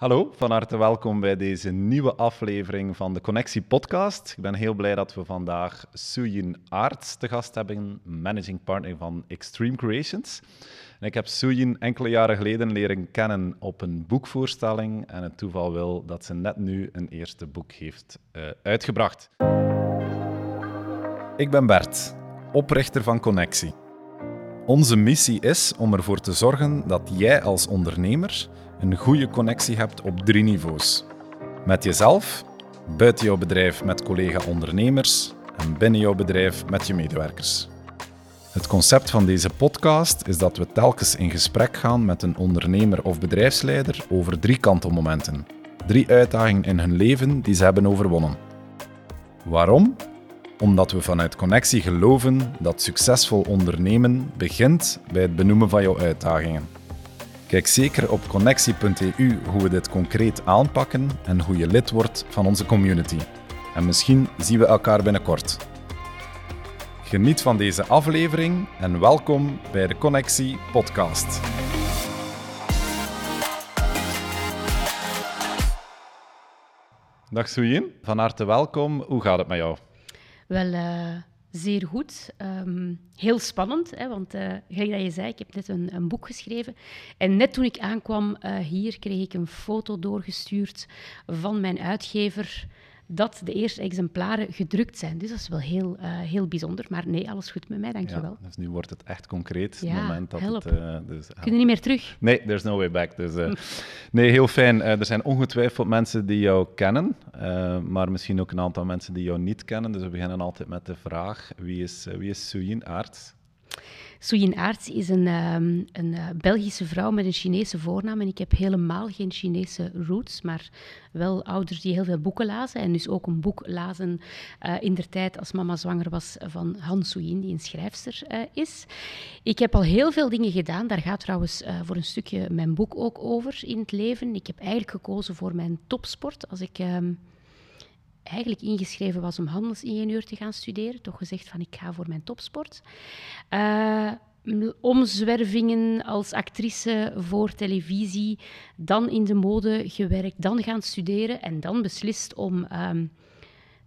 Hallo, van harte welkom bij deze nieuwe aflevering van de Connectie Podcast. Ik ben heel blij dat we vandaag Suyin Aarts te gast hebben, managing partner van Extreme Creations. En ik heb Suyin enkele jaren geleden leren kennen op een boekvoorstelling en het toeval wil dat ze net nu een eerste boek heeft uh, uitgebracht. Ik ben Bert, oprichter van Connectie. Onze missie is om ervoor te zorgen dat jij als ondernemer een goede connectie hebt op drie niveaus. Met jezelf, buiten jouw bedrijf met collega-ondernemers en binnen jouw bedrijf met je medewerkers. Het concept van deze podcast is dat we telkens in gesprek gaan met een ondernemer of bedrijfsleider over drie kantelmomenten. Drie uitdagingen in hun leven die ze hebben overwonnen. Waarom? Omdat we vanuit Connectie geloven dat succesvol ondernemen begint bij het benoemen van jouw uitdagingen. Kijk zeker op connectie.eu hoe we dit concreet aanpakken en hoe je lid wordt van onze community. En misschien zien we elkaar binnenkort. Geniet van deze aflevering en welkom bij de Connectie Podcast. Dag Soeyin, van harte welkom. Hoe gaat het met jou? Wel, uh, zeer goed. Um, heel spannend, hè, want uh, gelijk dat je zei, ik heb net een, een, boek geschreven. En net toen ik aankwam uh, hier, kreeg ik een foto doorgestuurd van mijn uitgever dat de eerste exemplaren gedrukt zijn. Dus dat is wel heel, uh, heel bijzonder. Maar nee, alles goed met mij, dankjewel. Ja, dus nu wordt het echt concreet. Ja, het moment dat help. Het, uh, dus, Kun je niet meer terug? Nee, there's no way back. Dus, uh, nee, heel fijn. er zijn ongetwijfeld mensen die jou kennen, maar misschien ook een aantal mensen die jou niet kennen. Dus we beginnen altijd met de vraag, wie is, wie is Suyin Aarts? Suyin Aarts is een, um, een uh, Belgische vrouw met een Chinese voornaam. En ik heb helemaal geen Chinese roots, maar wel ouders die heel veel boeken lazen. En dus ook een boek lazen uh, in der tijd als mama zwanger was van Han Suyin, die een schrijfster uh, is. Ik heb al heel veel dingen gedaan. Daar gaat trouwens voor een stukje mijn boek ook over in het leven. Ik heb eigenlijk gekozen voor mijn topsport. Als ik... Um, eigenlijk ingeschreven was om handelsingenieur te gaan studeren, toch gezegd van ik ga voor mijn topsport. Uh, omzwervingen als actrice voor televisie, dan in de mode gewerkt, dan gaan studeren en dan beslist om um,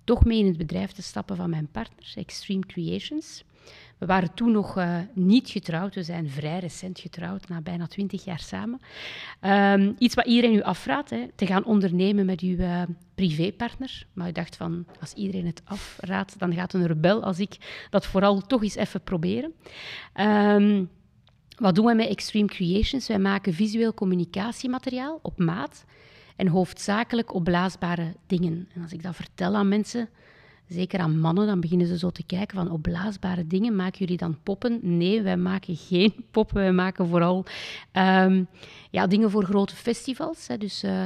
toch mee in het bedrijf te stappen van mijn partner, Extreme Creations. We waren toen nog uh, niet getrouwd. We zijn vrij recent getrouwd, na bijna twintig jaar samen. Um, iets wat iedereen u afraadt, hè, te gaan ondernemen met uw uh, privépartner. Maar ik dacht van, als iedereen het afraadt, dan gaat een rebel als ik dat vooral toch eens even proberen. Um, wat doen we met Extreme Creations? Wij maken visueel communicatiemateriaal op maat en hoofdzakelijk opblaasbare dingen. En als ik dat vertel aan mensen, zeker aan mannen, dan beginnen ze zo te kijken van opblaasbare dingen. Maken jullie dan poppen? Nee, wij maken geen poppen. Wij maken vooral um, ja, dingen voor grote festivals. Hè. Dus uh,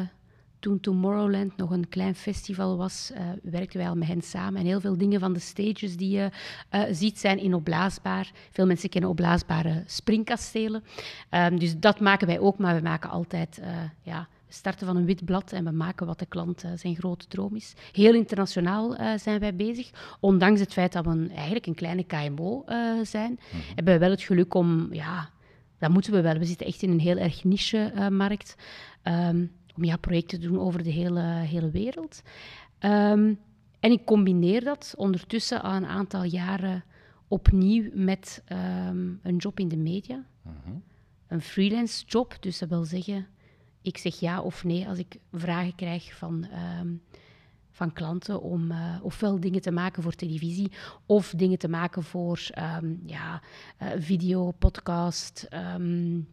toen Tomorrowland nog een klein festival was, uh, werkten wij al met hen samen. En heel veel dingen van de stages die je uh, ziet zijn in opblaasbaar. Veel mensen kennen opblaasbare springkastelen. Um, dus dat maken wij ook, maar we maken altijd ja, we starten van een wit blad en we maken wat de klant uh, zijn grote droom is. Heel internationaal uh, zijn wij bezig. Ondanks het feit dat we een, eigenlijk een kleine KMO uh, zijn, mm-hmm. hebben we wel het geluk om, ja, dat moeten we wel. We zitten echt in een heel erg niche-markt. Um, om ja, projecten te doen over de hele, hele wereld. Um, en ik combineer dat ondertussen al een aantal jaren opnieuw met um, een job in de media. Mm-hmm. Een freelance job, dus dat wil zeggen ik zeg ja of nee als ik vragen krijg van, um, van klanten om uh, ofwel dingen te maken voor televisie of dingen te maken voor um, ja, uh, video, podcast, um,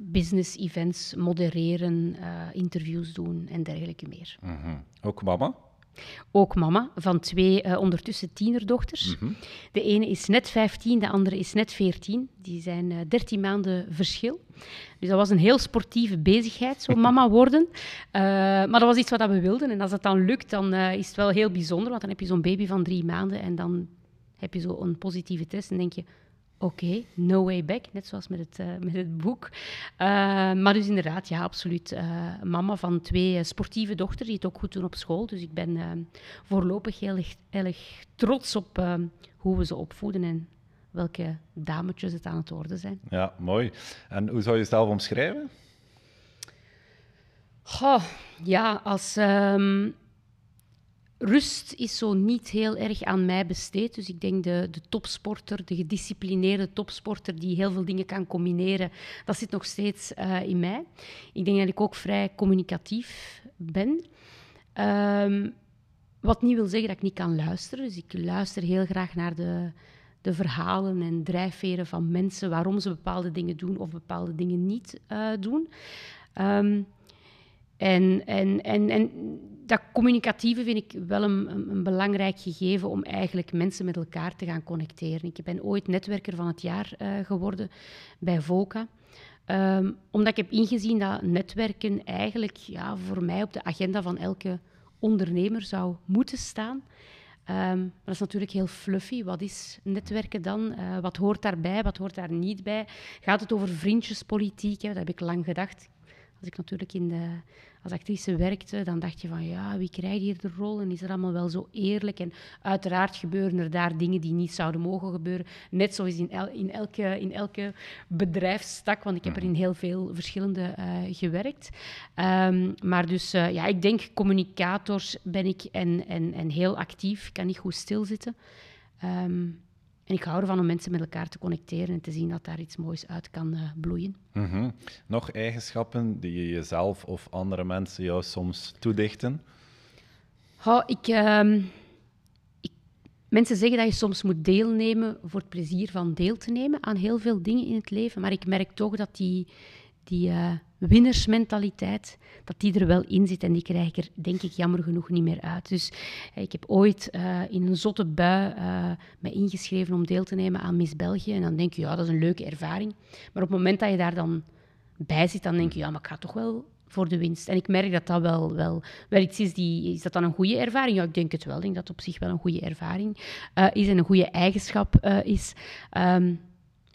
business events, modereren, uh, interviews doen en dergelijke meer. -hmm. Ook mama? Ook mama van twee uh, ondertussen tienerdochters. Mm -hmm. De ene is net 15, de andere is net 14. Die zijn uh, 13 maanden verschil. Dus dat was een heel sportieve bezigheid, zo mama worden. Uh, maar dat was iets wat we wilden. En als dat dan lukt, dan is het wel heel bijzonder. Want dan heb je zo'n baby van drie maanden en dan heb je zo een positieve test. En denk je, oké, okay, no way back. Net zoals met het, uh, met het boek. maar dus inderdaad, ja, absoluut. mama van twee sportieve dochters die het ook goed doen op school. Dus ik ben voorlopig heel erg, trots op hoe we ze opvoeden en welke dametjes het aan het worden zijn. Ja, mooi. En hoe zou je jezelf omschrijven? Goh, ja, als... ehm, rust is zo niet heel erg aan mij besteed. Dus ik denk de, de topsporter, de gedisciplineerde topsporter die heel veel dingen kan combineren, dat zit nog steeds eh, in mij. Ik denk dat ik ook vrij communicatief ben. Ehm, wat niet wil zeggen dat ik niet kan luisteren. Dus ik luister heel graag naar de, de verhalen en drijfveren van mensen, waarom ze bepaalde dingen doen of bepaalde dingen niet uh, doen. Um, en, en, en, en dat communicatieve vind ik wel een, een, belangrijk gegeven om eigenlijk mensen met elkaar te gaan connecteren. Ik ben ooit netwerker van het jaar uh, geworden bij VOCA. Um, omdat ik heb ingezien dat netwerken eigenlijk ja, voor mij op de agenda van elke ondernemer zou moeten staan. Um, dat is natuurlijk heel fluffy. Wat is netwerken dan? Uh, wat hoort daarbij? Wat hoort daar niet bij? Gaat het over vriendjespolitiek? Dat heb ik lang gedacht. Als ik natuurlijk in de, als actrice werkte, dan dacht je van ja, wie krijgt hier de rol en is er allemaal wel zo eerlijk? En uiteraard gebeuren er daar dingen die niet zouden mogen gebeuren. Net zoals in, el, in, elke, in elke bedrijfstak, want ik heb er in heel veel verschillende uh, gewerkt. Um, maar dus uh, ja, ik denk communicators ben ik en, en, en heel actief, ik kan niet goed stilzitten. Um, en ik hou ervan om mensen met elkaar te connecteren en te zien dat daar iets moois uit kan uh, bloeien. Mm -hmm. Nog eigenschappen die je jezelf of andere mensen jou soms toedichten? Oh, ik, uh, ik, mensen zeggen dat je soms moet deelnemen voor het plezier van deel te nemen aan heel veel dingen in het leven. Maar ik merk toch dat die, die uh, winnersmentaliteit, dat die er wel in zit. En die krijg ik er, denk ik, jammer genoeg niet meer uit. Dus uh, ik heb ooit uh, in een zotte bui me ingeschreven om deel te nemen aan Miss België. En dan denk je, ja, dat is een leuke ervaring. Maar op het moment dat je daar dan bij zit, dan denk je, ja, maar ik ga toch wel voor de winst. En ik merk dat dat wel, wel, iets is. Die, is dat dan een goede ervaring? Ja, ik denk het wel. Ik denk dat het op zich wel een goede ervaring is en een goede eigenschap is. Um,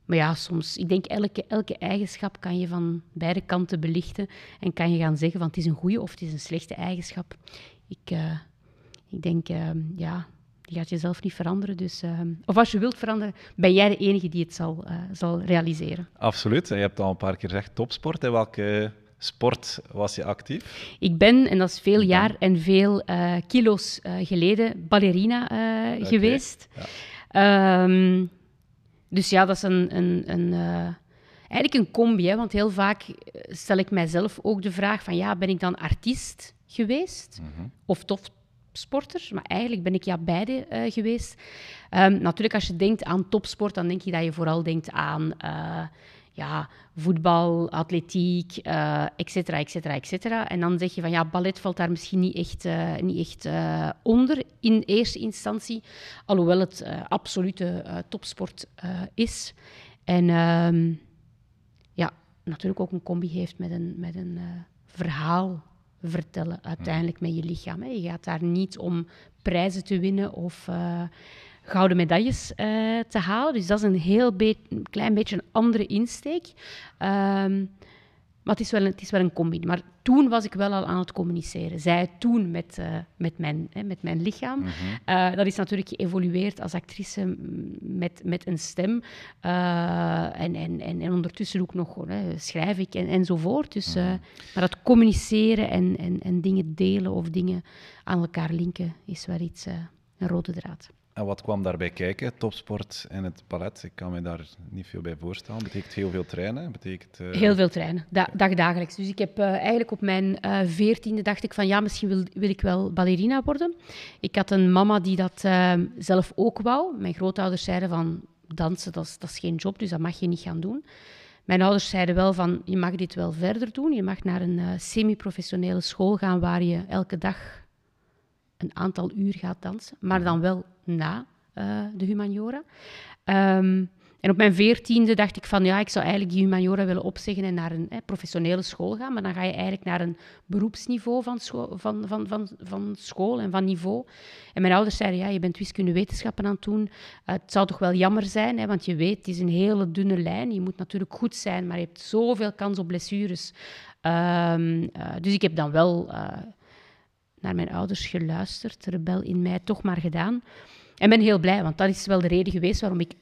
maar ja, soms, ik denk elke, elke eigenschap kan je van beide kanten belichten en kan je gaan zeggen van het is een goede of het is een slechte eigenschap. Ik, uh, ik denk, uh, ja, die gaat jezelf niet veranderen. Dus, uh, of als je wilt veranderen, ben jij de enige die het zal, zal realiseren. Absoluut. En je hebt al een paar keer gezegd topsport. In welke sport was je actief? Ik ben, en dat is veel jaar en veel kilo's geleden, ballerina okay. geweest. Ja. Um, dus ja, dat is een, een, een uh, eigenlijk een combi. Hè, want heel vaak stel ik mijzelf ook de vraag van... Ja, ben ik dan artiest geweest? Mm -hmm. Of topsporter? Maar eigenlijk ben ik ja beide uh, geweest. Um, natuurlijk, als je denkt aan topsport, dan denk je dat je vooral denkt aan... Uh, ja, voetbal, atletiek, uh, et cetera, et cetera, et cetera. En dan zeg je van ja, ballet valt daar misschien niet echt, uh, niet echt uh, onder in eerste instantie, alhoewel het absolute topsport is. En um, ja, natuurlijk ook een combi heeft met een, met een verhaal vertellen uiteindelijk met je lichaam. Hè. Je gaat daar niet om prijzen te winnen of gouden medailles uh, te halen. Dus dat is een heel be klein beetje een andere insteek. Um, maar het is, wel een, het is wel een combi. Maar toen was ik wel al aan het communiceren. Zij toen met, uh, met, mijn, hè, met mijn lichaam. -hmm. uh, dat is natuurlijk geëvolueerd als actrice met, met een stem. Uh, en, en, en, en, ondertussen ook nog hè, schrijf ik en, enzovoort. Dus, -hmm. maar dat communiceren en, en, en dingen delen of dingen aan elkaar linken is wel iets, een rode draad. En wat kwam daarbij kijken? Topsport en het ballet. Ik kan me daar niet veel bij voorstellen. Betekent heel veel trainen? Betekent, uh... Heel veel trainen, da dagdagelijks. Dus ik heb uh, eigenlijk op mijn veertiende uh, dacht ik van ja, misschien wil, wil, ik wel ballerina worden. Ik had een mama die dat zelf ook wou. Mijn grootouders zeiden van dansen, dat is, dat is geen job, dus dat mag je niet gaan doen. Mijn ouders zeiden wel van je mag dit wel verder doen. Je mag naar een semi-professionele school gaan waar je elke dag een aantal uur gaat dansen, maar dan wel na uh, de humaniora. Um, en op mijn veertiende dacht ik van ja, ik zou eigenlijk die humaniora willen opzeggen en naar een hè, professionele school gaan. Maar dan ga je eigenlijk naar een beroepsniveau van, scho van, van, van, van school en van niveau. En mijn ouders zeiden ja, je bent wiskundewetenschappen aan het doen. Uh, het zou toch wel jammer zijn, hè, want je weet, het is een hele dunne lijn. Je moet natuurlijk goed zijn, maar je hebt zoveel kans op blessures. Um, uh, dus ik heb dan wel uh, naar mijn ouders geluisterd, rebel in mij toch maar gedaan. En ben heel blij, want dat is wel de reden geweest waarom ik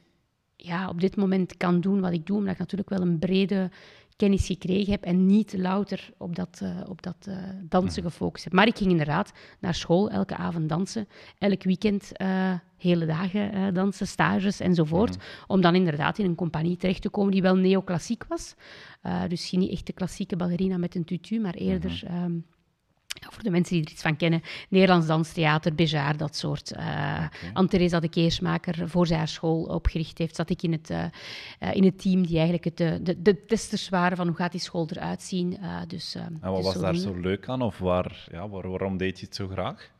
ja, op dit moment kan doen wat ik doe. Omdat ik natuurlijk wel een brede kennis gekregen heb en niet louter op dat, uh, op dat uh, dansen gefocust heb. Maar ik ging inderdaad naar school, elke avond dansen, elk weekend uh, hele dagen dansen, stages enzovoort, mm. om dan inderdaad in een compagnie terecht te komen die wel neoclassiek was. dus geen niet echt de klassieke ballerina met een tutu, maar eerder... Mm -hmm. um, voor de mensen die er iets van kennen, Nederlands Danstheater, Bejaar, dat soort. Uh, okay. Anne-Theresa de Keersmaker, voor zij haar school opgericht heeft, zat ik in het, uh, uh, in het team die eigenlijk het, de, de testers waren van hoe gaat die school eruit zien. dus, en wat dus was daar zo leuk aan? Of waar, ja, waar, waarom deed je het zo graag?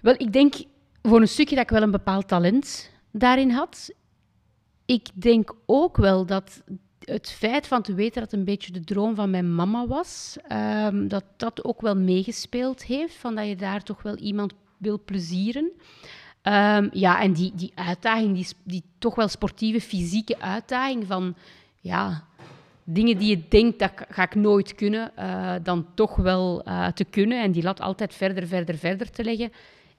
Wel, ik denk voor een stukje dat ik wel een bepaald talent daarin had. Ik denk ook wel dat het feit van te weten dat het een beetje de droom van mijn mama was, um, dat dat ook wel meegespeeld heeft, van dat je daar toch wel iemand wil plezieren. Um, ja, en die, die uitdaging, die, die toch wel sportieve, fysieke uitdaging van, ja, dingen die je denkt, dat ga ik nooit kunnen, uh, dan toch wel uh, te kunnen. En die lat altijd verder, verder, verder te leggen.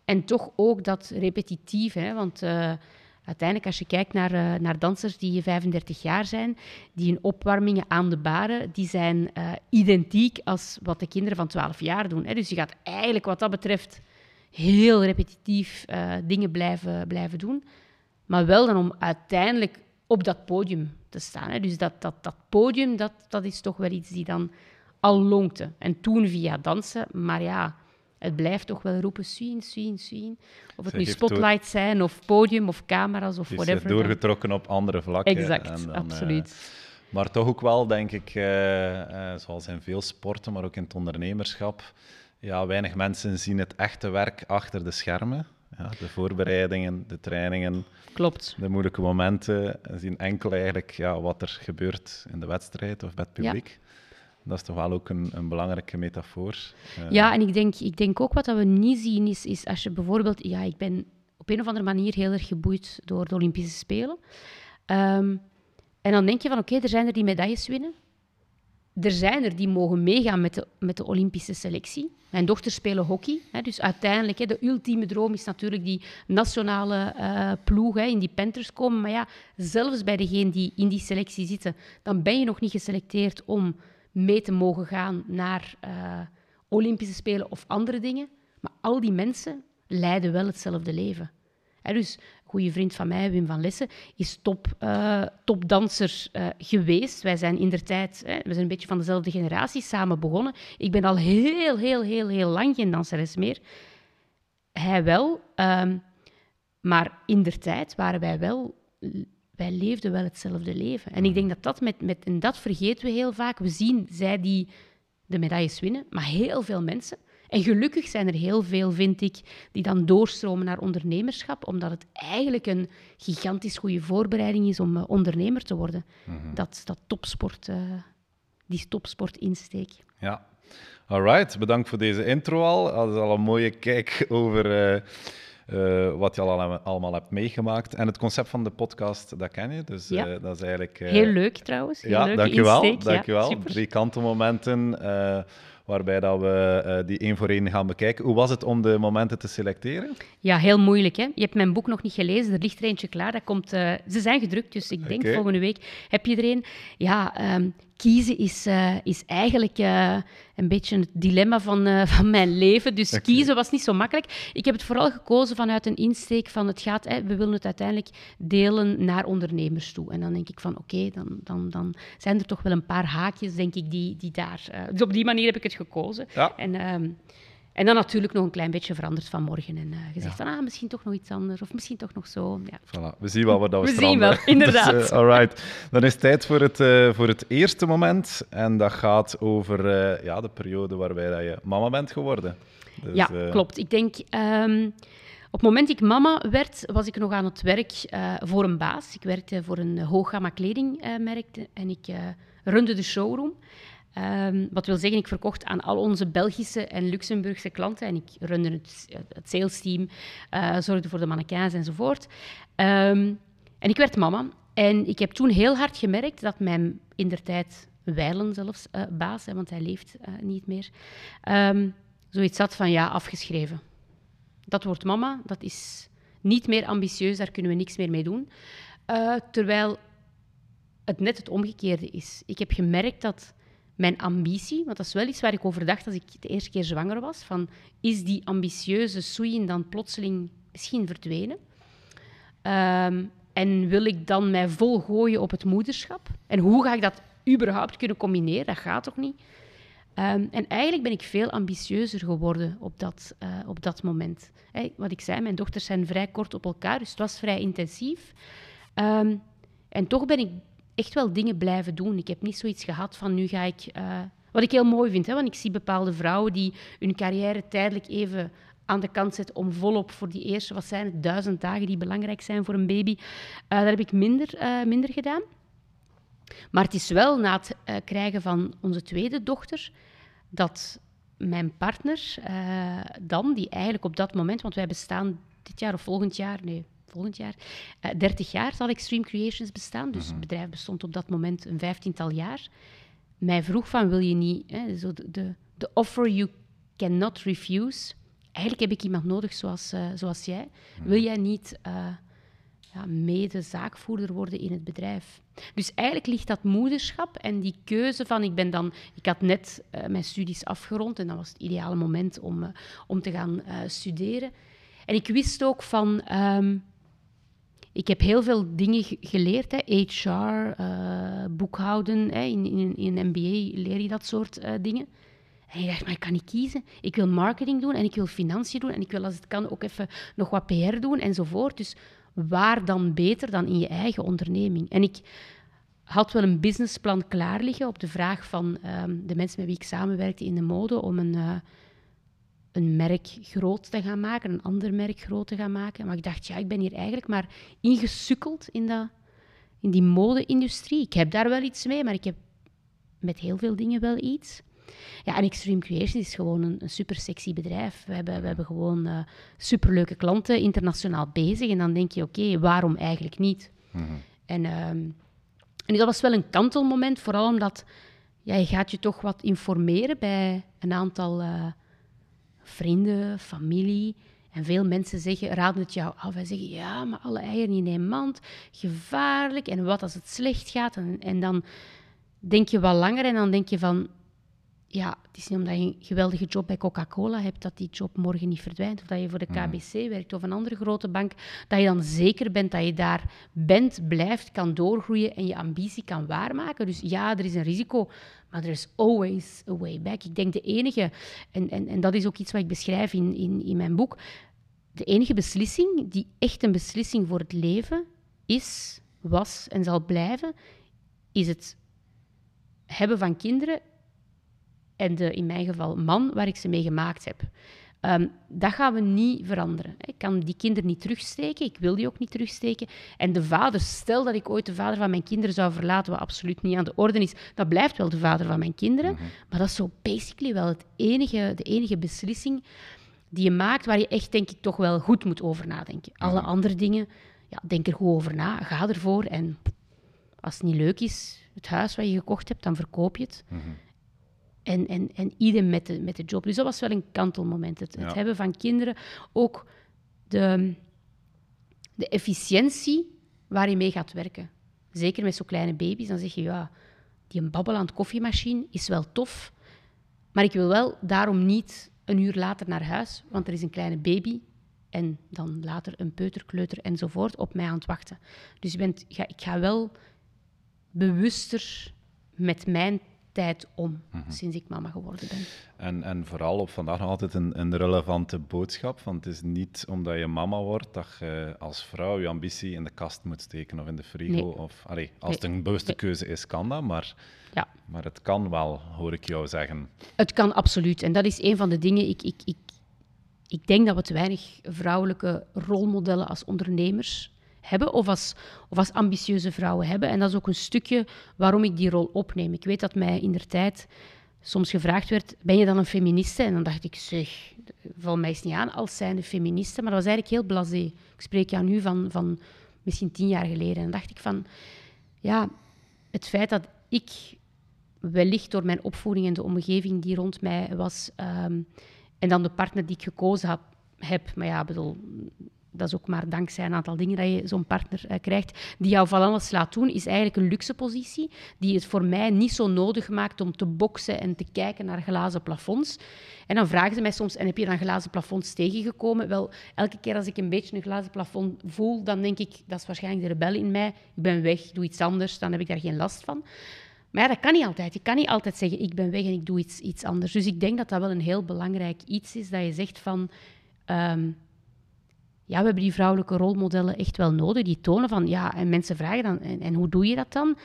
En toch ook dat repetitief, hè, want... Uh, uiteindelijk, als je kijkt naar, uh, naar dansers die 35 jaar zijn, die hun opwarmingen aan de baren, die zijn uh, identiek als wat de kinderen van 12 jaar doen. Hè. Dus je gaat eigenlijk wat dat betreft heel repetitief uh, dingen blijven, blijven doen. Maar wel dan om uiteindelijk op dat podium te staan. Hè. Dus dat, dat, dat podium, dat, dat is toch wel iets die dan al lonkte. En toen via dansen, maar ja het blijft toch wel roepen, zien, zien, zien. Of het nu spotlights zijn, of podium, of camera's, of whatever. Het doorgetrokken op andere vlakken. Exact, dan, absoluut. Uh, maar toch ook wel, denk ik, uh, uh, zoals in veel sporten, maar ook in het ondernemerschap, ja, weinig mensen zien het echte werk achter de schermen. Ja, de voorbereidingen, de trainingen, Klopt. de moeilijke momenten, zien enkel eigenlijk ja, wat er gebeurt in de wedstrijd of met het publiek. Dat is toch wel ook een, een belangrijke metafoor. Uh, ja, en ik denk, ik denk ook wat we niet zien is, is als je bijvoorbeeld... Ja, ik ben op een of andere manier heel erg geboeid door de Olympische Spelen. Um, en dan denk je van, oké, er zijn er die medailles winnen. Er zijn er die mogen meegaan met de, met de Olympische selectie. Mijn dochters spelen hockey. Hè, dus uiteindelijk, hè, de ultieme droom is natuurlijk die nationale uh, ploeg hè, in die Panthers komen. Maar ja, zelfs bij degenen die in die selectie zitten, dan ben je nog niet geselecteerd om mee te mogen gaan naar uh, Olympische Spelen of andere dingen. Maar al die mensen leiden wel hetzelfde leven. Dus een goede vriend van mij, Wim van Lessen, is top, uh, topdanser uh, geweest. Wij zijn in der tijd, hè, we zijn een beetje van dezelfde generatie, samen begonnen. Ik ben al heel, heel, heel, heel lang geen danseres meer. Hij wel, um, maar in der tijd waren wij wel wij leefden wel hetzelfde leven. En ik denk dat dat met, met, en dat vergeten we heel vaak. We zien zij die de medailles winnen, maar heel veel mensen. En gelukkig zijn er heel veel, vind ik, die dan doorstromen naar ondernemerschap, omdat het eigenlijk een gigantisch goede voorbereiding is om uh, ondernemer te worden. Mm -hmm. Dat, dat topsport, uh, die topsport-insteek. Ja, alright. Bedankt voor deze intro al. Dat is al een mooie kijk over... Uh uh, wat je al allemaal hebt meegemaakt. En het concept van de podcast, dat ken je. Dus ja. uh, dat is eigenlijk... Uh... Heel leuk trouwens. Heel ja, dankjewel. Insteek. Dankjewel. Ja, Drie kantenmomenten waarbij dat we uh, die één voor één gaan bekijken. Hoe was het om de momenten te selecteren? Ja, heel moeilijk. Hè? Je hebt mijn boek nog niet gelezen, er ligt er eentje klaar. Dat komt, uh, ze zijn gedrukt, dus ik denk okay. volgende week heb je er een. Ja, um, kiezen is, uh, is eigenlijk uh, een beetje het dilemma van, uh, van mijn leven. Dus okay. kiezen was niet zo makkelijk. Ik heb het vooral gekozen vanuit een insteek van het gaat, hè, we willen het uiteindelijk delen naar ondernemers toe. En dan denk ik van oké, okay, dan, dan, dan zijn er toch wel een paar haakjes, denk ik, die, die daar... dus op die manier heb ik het gekozen. Ja. En, um, en dan natuurlijk nog een klein beetje veranderd vanmorgen en uh, gezegd ja. van, ah, misschien toch nog iets anders, of misschien toch nog zo. Ja. Voilà. We zien wel wat dat we We zien wel, inderdaad. dus, uh, alright. Dan is het tijd voor het, uh, voor het eerste moment. En dat gaat over ja, de periode waarbij dat je mama bent geworden. Dus, ja, klopt. Ik denk... Um, op het moment dat ik mama werd, was ik nog aan het werk voor een baas. Ik werkte voor een hooggamma kledingmerk en ik runde de showroom. Um, wat wil zeggen, ik verkocht aan al onze Belgische en Luxemburgse klanten. En ik runde het, het sales team, uh, zorgde voor de mannequins enzovoort. Um, en ik werd mama. En ik heb toen heel hard gemerkt dat mijn in der tijd wijlen zelfs uh, baas, hè, want hij leeft uh, niet meer, um, zoiets had van ja, afgeschreven. Dat wordt mama, dat is niet meer ambitieus, daar kunnen we niks meer mee doen. terwijl het net het omgekeerde is. Ik heb gemerkt dat mijn ambitie, want dat is wel iets waar ik over dacht als ik de eerste keer zwanger was, van is die ambitieuze Soeyin dan plotseling misschien verdwenen? Ehm, en wil ik dan mij vol gooien op het moederschap? En hoe ga ik dat überhaupt kunnen combineren? Dat gaat toch niet? Ehm, en eigenlijk ben ik veel ambitieuzer geworden op dat, uh, op dat moment. wat ik zei, mijn dochters zijn vrij kort op elkaar, dus het was vrij intensief. Um, en toch ben ik echt wel dingen blijven doen. Ik heb niet zoiets gehad van nu ga ik. Uh, wat ik heel mooi vind, hè, want ik zie bepaalde vrouwen die hun carrière tijdelijk even aan de kant zetten om volop voor die eerste, wat zijn het, duizend dagen die belangrijk zijn voor een baby. Uh, dat heb ik minder, uh, minder gedaan. Maar het is wel na het krijgen van onze tweede dochter dat mijn partner dan, die eigenlijk op dat moment, want wij bestaan dit jaar of volgend jaar, nee, volgend jaar. Uh, eh, 30 jaar zal Extreme Creations bestaan. Dus het mhm. bedrijf bestond op dat moment een vijftiental jaar. Mij vroeg van, wil je niet... Hè, zo de, de, offer you cannot refuse. Eigenlijk heb ik iemand nodig zoals, uh, zoals jij. Mhm. Wil jij niet uh, ja, mede zaakvoerder worden in het bedrijf? Dus eigenlijk ligt dat moederschap en die keuze van... Ik, ben dan, ik had net mijn studies afgerond en dat was het ideale moment om, om te gaan studeren. En ik wist ook van... Um, ik heb heel veel dingen geleerd, hè. HR, uh, eh, boekhouden. Hè. In, in, in een MBA leer je dat soort uh, dingen. En ik dacht, maar ik kan niet kiezen. Ik wil marketing doen en ik wil financiën doen en ik wil als het kan ook even nog wat PR doen enzovoort. Dus waar dan beter dan in je eigen onderneming? En ik had wel een businessplan klaar liggen op de vraag van um, de mensen met wie ik samenwerkte in de mode om een... Uh, een merk groot te gaan maken, een ander merk groot te gaan maken. Maar ik dacht, ja, ik ben hier eigenlijk maar ingesukkeld in, dat, in die mode-industrie. Ik heb daar wel iets mee, maar ik heb met heel veel dingen wel iets. Ja, en Extreme Creations is gewoon een, een super sexy bedrijf. We hebben, we hebben gewoon uh, superleuke klanten, internationaal bezig. En dan denk je, oké, waarom eigenlijk niet? Mhm. En, uh, en dat was wel een kantelmoment, vooral omdat ja, je gaat je toch wat informeren bij een aantal... Uh, vrienden, familie. En veel mensen zeggen, raden het jou af en zeggen, ja, maar alle eieren in één mand, gevaarlijk. En wat als het slecht gaat? En, en dan denk je wat langer en dan denk je van, ja, het is niet omdat je een geweldige job bij Coca-Cola hebt dat die job morgen niet verdwijnt. Of dat je voor de mm. KBC werkt of een andere grote bank. Dat je dan zeker bent dat je daar bent, blijft, kan doorgroeien en je ambitie kan waarmaken. Dus ja, er is een risico, maar er is always a way back. Ik denk de enige, en, en, en dat is ook iets wat ik beschrijf in, in, in mijn boek. De enige beslissing die echt een beslissing voor het leven is, was en zal blijven, is het hebben van kinderen en de, in mijn geval, man waar ik ze mee gemaakt heb. Um, dat gaan we niet veranderen. Ik kan die kinderen niet terugsteken, ik wil die ook niet terugsteken. En de vader, stel dat ik ooit de vader van mijn kinderen zou verlaten, wat absoluut niet aan de orde is, dat blijft wel de vader van mijn kinderen. Mhm. Maar dat is zo basically wel het enige, de enige beslissing die je maakt waar je echt, denk ik, toch wel goed moet over nadenken. Alle mhm. andere dingen, ja, denk er goed over na, ga ervoor. En als het niet leuk is, het huis wat je gekocht hebt, dan verkoop je het. Mhm. En, en, en idem met de, met de job. Dus dat was wel een kantelmoment. Het, het hebben van kinderen. Ook de, de efficiëntie waar je mee gaat werken. Zeker met zo'n kleine baby's. Dan zeg je, ja, die een babbelend koffiemachine is wel tof. Maar ik wil wel daarom niet een uur later naar huis, want er is een kleine baby en dan later een peuterkleuter enzovoort op mij aan het wachten. Dus je bent, ga, ik ga wel bewuster met mijn tijd om mhm. sinds ik mama geworden ben. En, en vooral op vandaag nog altijd een, een relevante boodschap. Want het is niet omdat je mama wordt dat je als vrouw je ambitie in de kast moet steken of in de frigo. Of, allee, als het een bewuste keuze is, kan dat. Maar, ja. maar het kan wel, hoor ik jou zeggen. Het kan absoluut. En dat is een van de dingen. Ik, ik, ik, ik denk dat we te weinig vrouwelijke rolmodellen als ondernemers hebben of als, of ambitieuze vrouwen hebben. En dat is ook een stukje waarom ik die rol opneem. Ik weet dat mij in der tijd soms gevraagd werd, ben je dan een feministe? En dan dacht ik, zeg, val mij eens niet aan als zijnde feministe. Maar dat was eigenlijk heel blasé. Ik spreek jou nu van, van misschien tien jaar geleden. En dan dacht ik van, ja, het feit dat ik wellicht door mijn opvoeding en de omgeving die rond mij was, ehm, en dan de partner die ik gekozen heb, heb maar ja, bedoel, dat is ook maar dankzij een aantal dingen dat je zo'n partner uh, krijgt, die jou van alles laat doen, is eigenlijk een luxe positie, die het voor mij niet zo nodig maakt om te boksen en te kijken naar glazen plafonds. En dan vragen ze mij soms, en heb je dan glazen plafonds tegengekomen? Wel, elke keer als ik een beetje een glazen plafond voel, dan denk ik, dat is waarschijnlijk de rebel in mij. Ik ben weg, doe iets anders, dan heb ik daar geen last van. Maar dat kan niet altijd. Je kan niet altijd zeggen, ik ben weg en ik doe iets, iets anders. Dus ik denk dat dat wel een heel belangrijk iets is, dat je zegt van... Ehm, ja, we hebben die vrouwelijke rolmodellen echt wel nodig. Die tonen van, ja, en mensen vragen dan, en, hoe doe je dat dan?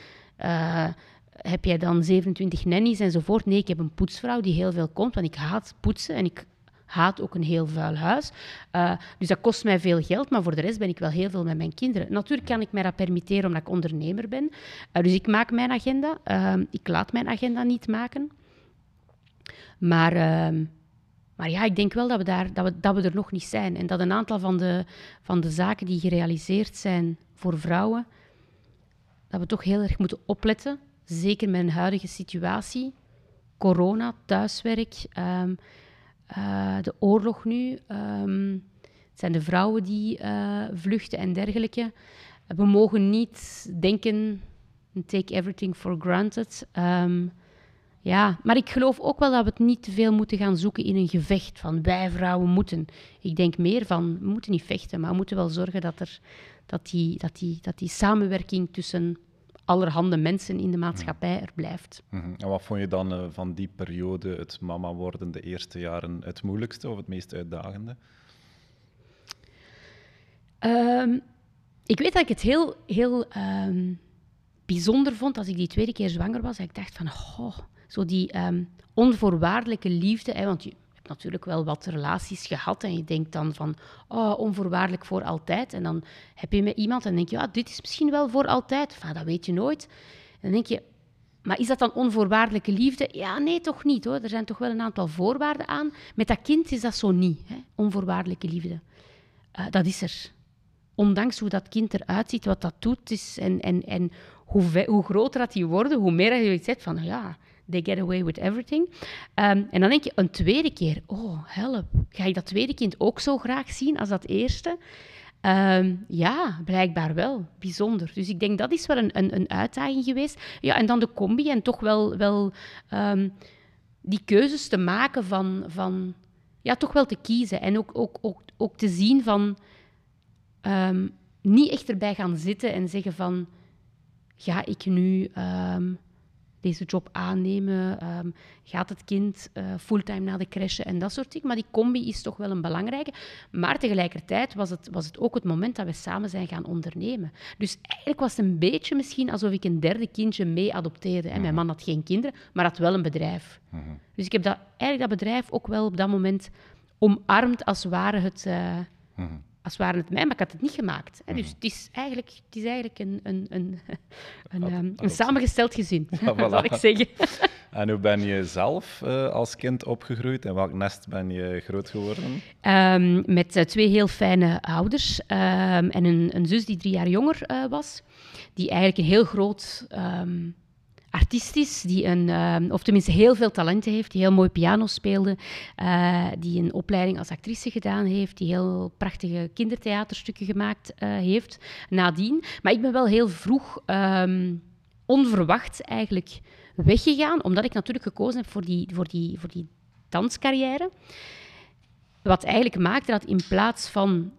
Uh, heb jij dan 27 nannies enzovoort? Nee, ik heb een poetsvrouw die heel veel komt, want ik haat poetsen en ik haat ook een heel vuil huis. Uh, dus dat kost mij veel geld, maar voor de rest ben ik wel heel veel met mijn kinderen. Natuurlijk kan ik mij dat permitteren omdat ik ondernemer ben. Uh, dus ik maak mijn agenda. Ik laat mijn agenda niet maken. Maar, ehm, maar ja, ik denk wel dat we, daar, dat, we, dat we er nog niet zijn. En dat een aantal van de, van de zaken die gerealiseerd zijn voor vrouwen, dat we toch heel erg moeten opletten. Zeker met een huidige situatie. Corona, thuiswerk. Um, uh, de oorlog nu. Um, het zijn de vrouwen die uh, vluchten en dergelijke. We mogen niet denken, take everything for granted. Um, ja, maar ik geloof ook wel dat we het niet te veel moeten gaan zoeken in een gevecht van wij vrouwen moeten. Ik denk meer van, we moeten niet vechten, maar we moeten wel zorgen dat, er, dat, die, dat, die, dat die samenwerking tussen allerhande mensen in de maatschappij er blijft. Mhm. En wat vond je dan uh, van die periode, het mama worden, de eerste jaren, het moeilijkste of het meest uitdagende? Um, ik weet dat ik het heel, heel um, bijzonder vond als ik die tweede keer zwanger was. ik dacht van, oh, zo die um, onvoorwaardelijke liefde. Hè, want je, natuurlijk wel wat relaties gehad en je denkt dan van, oh, onvoorwaardelijk voor altijd. En dan heb je met iemand en denk je, ja, dit is misschien wel voor altijd. Enfin, dat weet je nooit. En dan denk je, maar is dat dan onvoorwaardelijke liefde? Ja, nee, toch niet hoor. Er zijn toch wel een aantal voorwaarden aan. Met dat kind is dat zo niet, hè? onvoorwaardelijke liefde. Uh, dat is er. Ondanks hoe dat kind eruit ziet, wat dat doet, is en, en, en hoe, hoe groter dat die worden, hoe meer je iets zegt van, ja, They get away with everything. Um, en dan denk je een tweede keer, oh help, ga ik dat tweede kind ook zo graag zien als dat eerste? Um, ja, blijkbaar wel. Bijzonder. Dus ik denk dat is wel een, een, een uitdaging geweest. Ja, en dan de combi en toch wel, wel um, die keuzes te maken van, van... Ja, toch wel te kiezen. En ook, ook, ook, ook te zien van... niet echt erbij gaan zitten en zeggen van... Ga ik nu deze job aannemen? Um, gaat het kind uh, fulltime naar de crèche en dat soort dingen? Maar die combi is toch wel een belangrijke. Maar tegelijkertijd was het, was het ook het moment dat we samen zijn gaan ondernemen. Dus eigenlijk was het een beetje misschien alsof ik een derde kindje mee adopteerde. Mijn mhm. man had geen kinderen, maar had wel een bedrijf. Mhm. Dus ik heb dat, eigenlijk dat bedrijf ook wel op dat moment omarmd als ware het... Uh, als waren het mij, maar ik had het niet gemaakt. Hè. Dus mhm. het is eigenlijk, het is eigenlijk een, een, een, een, um, een samengesteld gezin, ja, voilà. zal ik zeggen. En hoe ben je zelf uh, als kind opgegroeid en welk nest ben je groot geworden? Um, met uh, twee heel fijne ouders um, en een, een, zus die drie jaar jonger uh, was, die eigenlijk een heel groot artistisch, die een, uh, of tenminste heel veel talenten heeft, die heel mooi piano speelde, uh, die een opleiding als actrice gedaan heeft, die heel prachtige kindertheaterstukken gemaakt uh, heeft nadien. Maar ik ben wel heel vroeg um, onverwacht eigenlijk weggegaan, omdat ik natuurlijk gekozen heb voor die, voor die, voor die danscarrière. Wat eigenlijk maakte dat in plaats van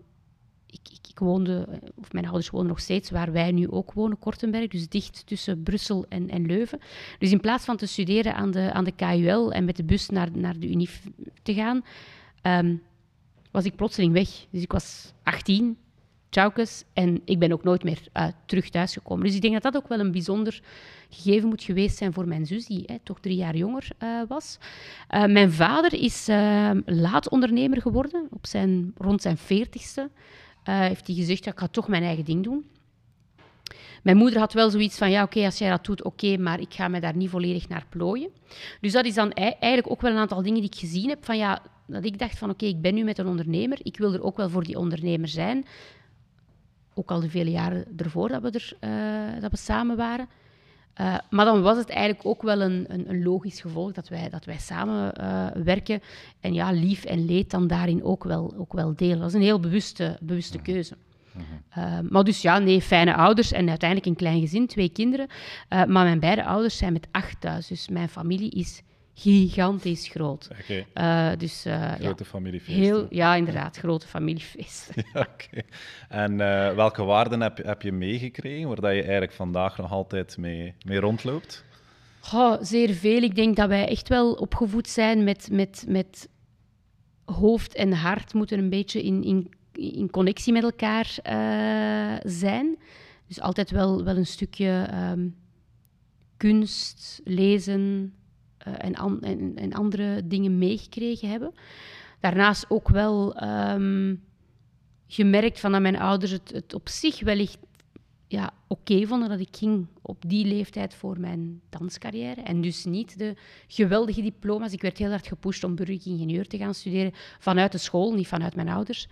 ik, ik, woonde, of mijn ouders wonen nog steeds waar wij nu ook wonen, Kortenberg, dus dicht tussen Brussel en, en Leuven. Dus in plaats van te studeren aan de, aan de KUL en met de bus naar, naar de UNIF te gaan, um, was ik plotseling weg. Dus ik was 18, tjaukes, en ik ben ook nooit meer uh, terug thuis gekomen. Dus ik denk dat dat ook wel een bijzonder gegeven moet geweest zijn voor mijn zus, die hè, toch drie jaar jonger uh, was. Mijn vader is ehm, laat ondernemer geworden, op zijn, rond zijn veertigste. Uh, heeft hij gezegd, ja, ik ga toch mijn eigen ding doen. Mijn moeder had wel zoiets van, ja oké, als jij dat doet, oké, maar ik ga me daar niet volledig naar plooien. Dus dat is dan eigenlijk ook wel een aantal dingen die ik gezien heb, van ja, dat ik dacht van oké, ik ben nu met een ondernemer, ik wil er ook wel voor die ondernemer zijn. Ook al de vele jaren ervoor dat we, er, uh, dat we samen waren. Uh, maar dan was het eigenlijk ook wel een, een, een logisch gevolg dat wij, dat wij samen uh, werken. En ja, lief en leed dan daarin ook wel, ook wel delen. Dat is een heel bewuste, bewuste mhm. keuze. Uh, maar dus ja, nee, fijne ouders en uiteindelijk een klein gezin, twee kinderen. maar mijn beide ouders zijn met acht thuis, dus mijn familie is gigantisch groot. Okay. Uh, dus, uh, grote ja, familiefeest. Heel, ja, inderdaad, grote familiefeest. ja, okay. En uh, welke waarden heb, heb je meegekregen, waar dat je eigenlijk vandaag nog altijd mee, mee rondloopt? Oh, zeer veel. Ik denk dat wij echt wel opgevoed zijn met, met, met hoofd en hart moeten een beetje in, in, in connectie met elkaar zijn. Dus altijd wel, wel een stukje um, kunst, lezen, en, an en, en, andere dingen meegekregen hebben. Daarnaast ook wel um, gemerkt van dat mijn ouders het, het op zich wellicht ja, oké vonden dat ik ging op die leeftijd voor mijn danscarrière. En dus niet de geweldige diploma's. Ik werd heel hard gepusht om burgeringenieur te gaan studeren vanuit de school, niet vanuit mijn ouders.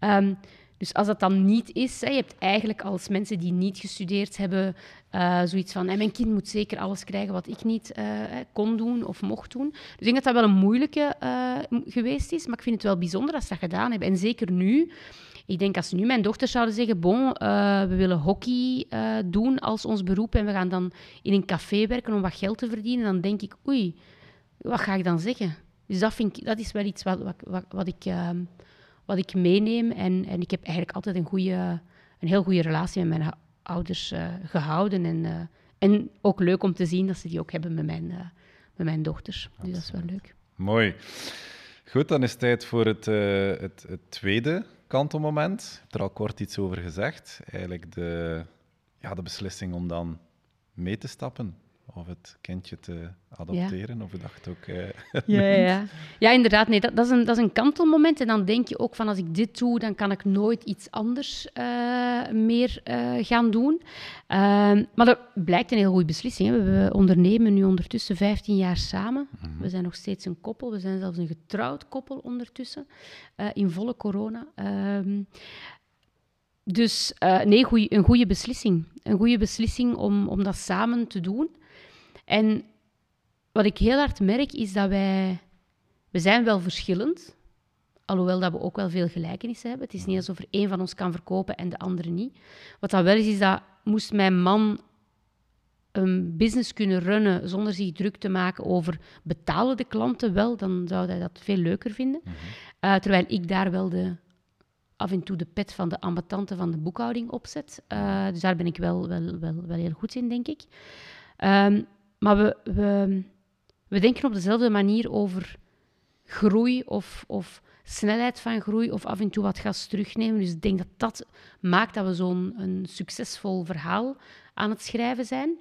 Um, dus als dat dan niet is, hè, je hebt eigenlijk als mensen die niet gestudeerd hebben, uh, zoiets van, mijn kind moet zeker alles krijgen wat ik niet uh, kon doen of mocht doen. Dus ik denk dat dat wel een moeilijke uh, geweest is, maar ik vind het wel bijzonder dat ze dat gedaan hebben. En zeker nu, ik denk als nu mijn dochters zouden zeggen, bon, we willen hockey doen als ons beroep en we gaan dan in een café werken om wat geld te verdienen, dan denk ik, oei, wat ga ik dan zeggen? Dus dat, vind ik, dat is wel iets wat, wat, wat, wat ik wat ik meeneem. En, en ik heb eigenlijk altijd een, goede, een heel goede relatie met mijn ouders uh, gehouden. En, uh, en ook leuk om te zien dat ze die ook hebben met mijn, uh, met mijn dochters. Dus dat is wel leuk. Mooi. Goed, dan is het tijd voor het, het, het tweede kantelmoment. Ik heb er al kort iets over gezegd. Eigenlijk de, ja, de beslissing om dan mee te stappen of het kindje te adopteren, of je dacht ook... Uh, ja, ja, ja, inderdaad. Nee, dat, dat, is een, dat is een kantelmoment. En dan denk je ook van, als ik dit doe, dan kan ik nooit iets anders uh, meer uh, gaan doen. Ehm, maar dat blijkt een heel goede beslissing. Hè. We ondernemen nu ondertussen 15 jaar samen. Mm -hmm. We zijn nog steeds een koppel. We zijn zelfs een getrouwd koppel ondertussen, in volle corona. Ehm, dus nee, goeie, een goede beslissing. Een goede beslissing om, om dat samen te doen. En wat ik heel hard merk, is dat wij... We zijn wel verschillend, alhoewel dat we ook wel veel gelijkenissen hebben. Het is niet alsof er één van ons kan verkopen en de andere niet. Wat dat wel is, is dat moest mijn man een business kunnen runnen zonder zich druk te maken over betalen de klanten wel, dan zou hij dat veel leuker vinden. Mhm. uh, terwijl ik daar wel de, af en toe de pet van de ambetante van de boekhouding opzet. Uh, dus daar ben ik wel, wel, wel, wel heel goed in, denk ik. Um, maar we, we, we denken op dezelfde manier over groei of, of snelheid van groei of af en toe wat gas terugnemen. Dus ik denk dat dat maakt dat we zo'n succesvol verhaal aan het schrijven zijn.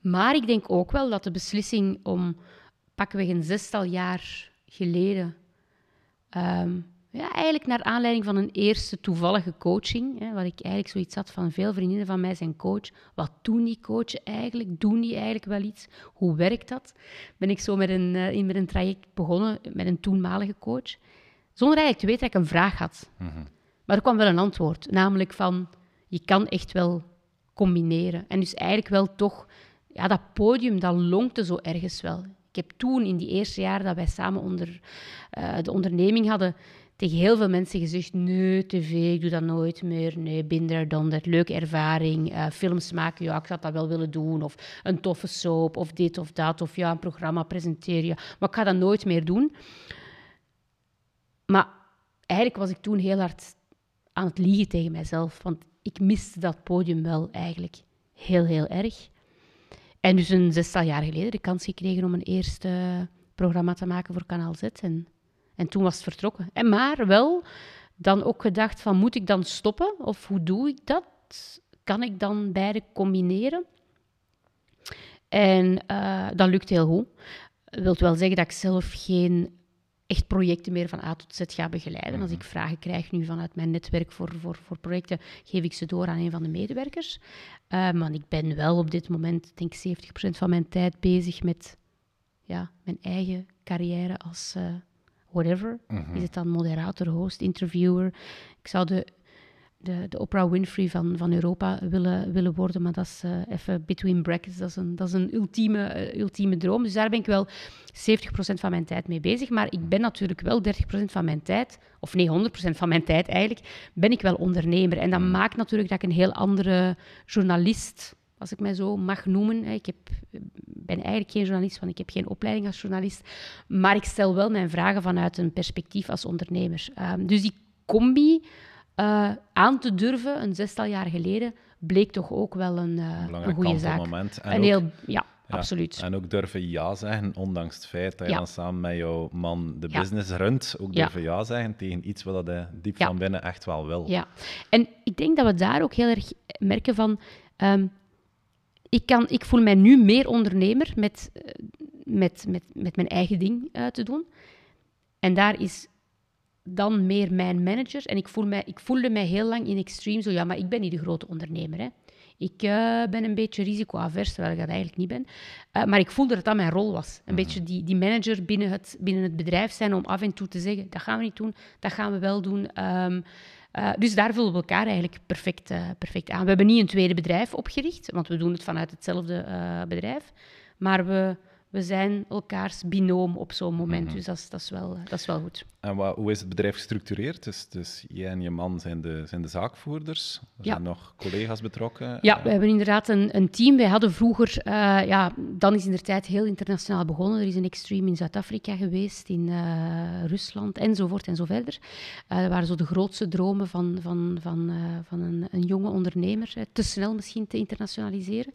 Maar ik denk ook wel dat de beslissing om pakweg een zestal jaar geleden um, ja, eigenlijk naar aanleiding van een eerste toevallige coaching, hè, wat ik eigenlijk zoiets had van veel vriendinnen van mij zijn coach. Wat doen die coachen eigenlijk? Doen die eigenlijk wel iets? Hoe werkt dat? Ben ik zo met een, uh, met een traject begonnen met een toenmalige coach, zonder eigenlijk te weten dat ik een vraag had. Mhm. Maar er kwam wel een antwoord, namelijk van, je kan echt wel combineren. En dus eigenlijk wel toch, ja, dat podium, dat lonkte zo ergens wel. Ik heb toen, in die eerste jaren dat wij samen onder uh, de onderneming hadden, tegen heel veel mensen gezegd: nee, tv, ik doe dat nooit meer. Nee, binder dan dat. Leuke ervaring. Uh, films maken, ja, ik zou dat wel willen doen. Of een toffe soap, of dit of dat. Of ja, een programma presenteren. Maar ik ga dat nooit meer doen. Maar eigenlijk was ik toen heel hard aan het liegen tegen mijzelf. Want ik miste dat podium wel eigenlijk heel, heel erg. En dus een zestal jaar geleden de kans gekregen om een eerste programma te maken voor Kanaal Z. En en toen was het vertrokken. En maar wel dan ook gedacht van, moet ik dan stoppen? Of hoe doe ik dat? Kan ik dan beide combineren? En uh, dat lukt heel goed. Dat wil wel zeggen dat ik zelf geen echt projecten meer van A tot Z ga begeleiden. Als ik mhm. vragen krijg nu vanuit mijn netwerk voor, voor, voor projecten, geef ik ze door aan een van de medewerkers. Uh, maar ik ben wel op dit moment, denk ik, 70% van mijn tijd bezig met ja, mijn eigen carrière als, uh, whatever. Mhm. Is het dan moderator, host, interviewer? Ik zou de de, de Oprah Winfrey van, van Europa willen, willen worden. Maar dat is uh, even between brackets. Dat is een, dat is een ultieme, uh, ultieme droom. Dus daar ben ik wel 70% van mijn tijd mee bezig. Maar ik ben natuurlijk wel 30% van mijn tijd, of nee, 100% van mijn tijd eigenlijk, ben ik wel ondernemer. En dat maakt natuurlijk dat ik een heel andere journalist als ik mij zo mag noemen. Ik heb, ben eigenlijk geen journalist, want ik heb geen opleiding als journalist. Maar ik stel wel mijn vragen vanuit een perspectief als ondernemer. Um, dus die combi uh, aan te durven, een zestal jaar geleden, bleek toch ook wel een, uh, een goede zaak. Moment. En een ook, heel, ja, ja, absoluut. En ook durven ja zeggen, ondanks het feit dat je Ja. dan samen met jouw man de Ja. business runt, ook durven ja zeggen tegen iets wat hij diep van binnen echt wel wil. Ja, en ik denk dat we daar ook heel erg merken van. ehm, ik, kan, ik voel mij nu meer ondernemer met, eh, met, met, met mijn eigen ding eh, te doen. En daar is dan meer mijn manager. En ik, voel mij, ik voelde mij heel lang in extreem zo, ja, maar ik ben niet de grote ondernemer. Hè. Ik eh, ben een beetje risicoavers, terwijl ik dat eigenlijk niet ben. Maar ik voelde dat dat mijn rol was. Een beetje die, die manager binnen het, binnen het bedrijf zijn om af en toe te zeggen, dat gaan we niet doen, dat gaan we wel doen. Ehm, eh, dus daar vullen we elkaar eigenlijk perfect, eh, perfect aan. We hebben niet een tweede bedrijf opgericht, want we doen het vanuit hetzelfde eh, bedrijf. Maar we, we zijn elkaars binoom op zo'n moment. Dus dat is, dat, is wel, dat is wel goed. En wat, hoe is het bedrijf gestructureerd? Dus, dus jij en je man zijn de, zijn de zaakvoerders. Er Ja. zijn nog collega's betrokken. Ja, Eh, we hebben inderdaad een, een team. Wij hadden vroeger, eh, ja, dan is in de tijd heel internationaal begonnen. Er is een extreme in Zuid-Afrika geweest, in eh, Rusland enzovoort en zo verder. Dat waren zo de grootste dromen van, van, van, van een, een jonge ondernemer. te snel misschien te internationaliseren.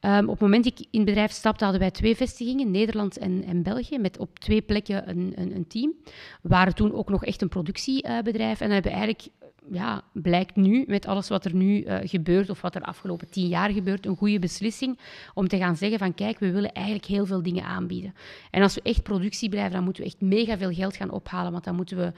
Ehm, op het moment dat ik in het bedrijf stapte, hadden wij twee vestigingen, Nederland en, en België, met op twee plekken een, een, een team. We waren toen ook nog echt een productiebedrijf. En dan hebben eigenlijk ja, blijkt nu, met alles wat er nu eh, gebeurt, of wat er de afgelopen tien jaar gebeurt, een goede beslissing om te gaan zeggen van kijk, we willen eigenlijk heel veel dingen aanbieden. En als we echt productie blijven, dan moeten we echt mega veel geld gaan ophalen, want dan moeten we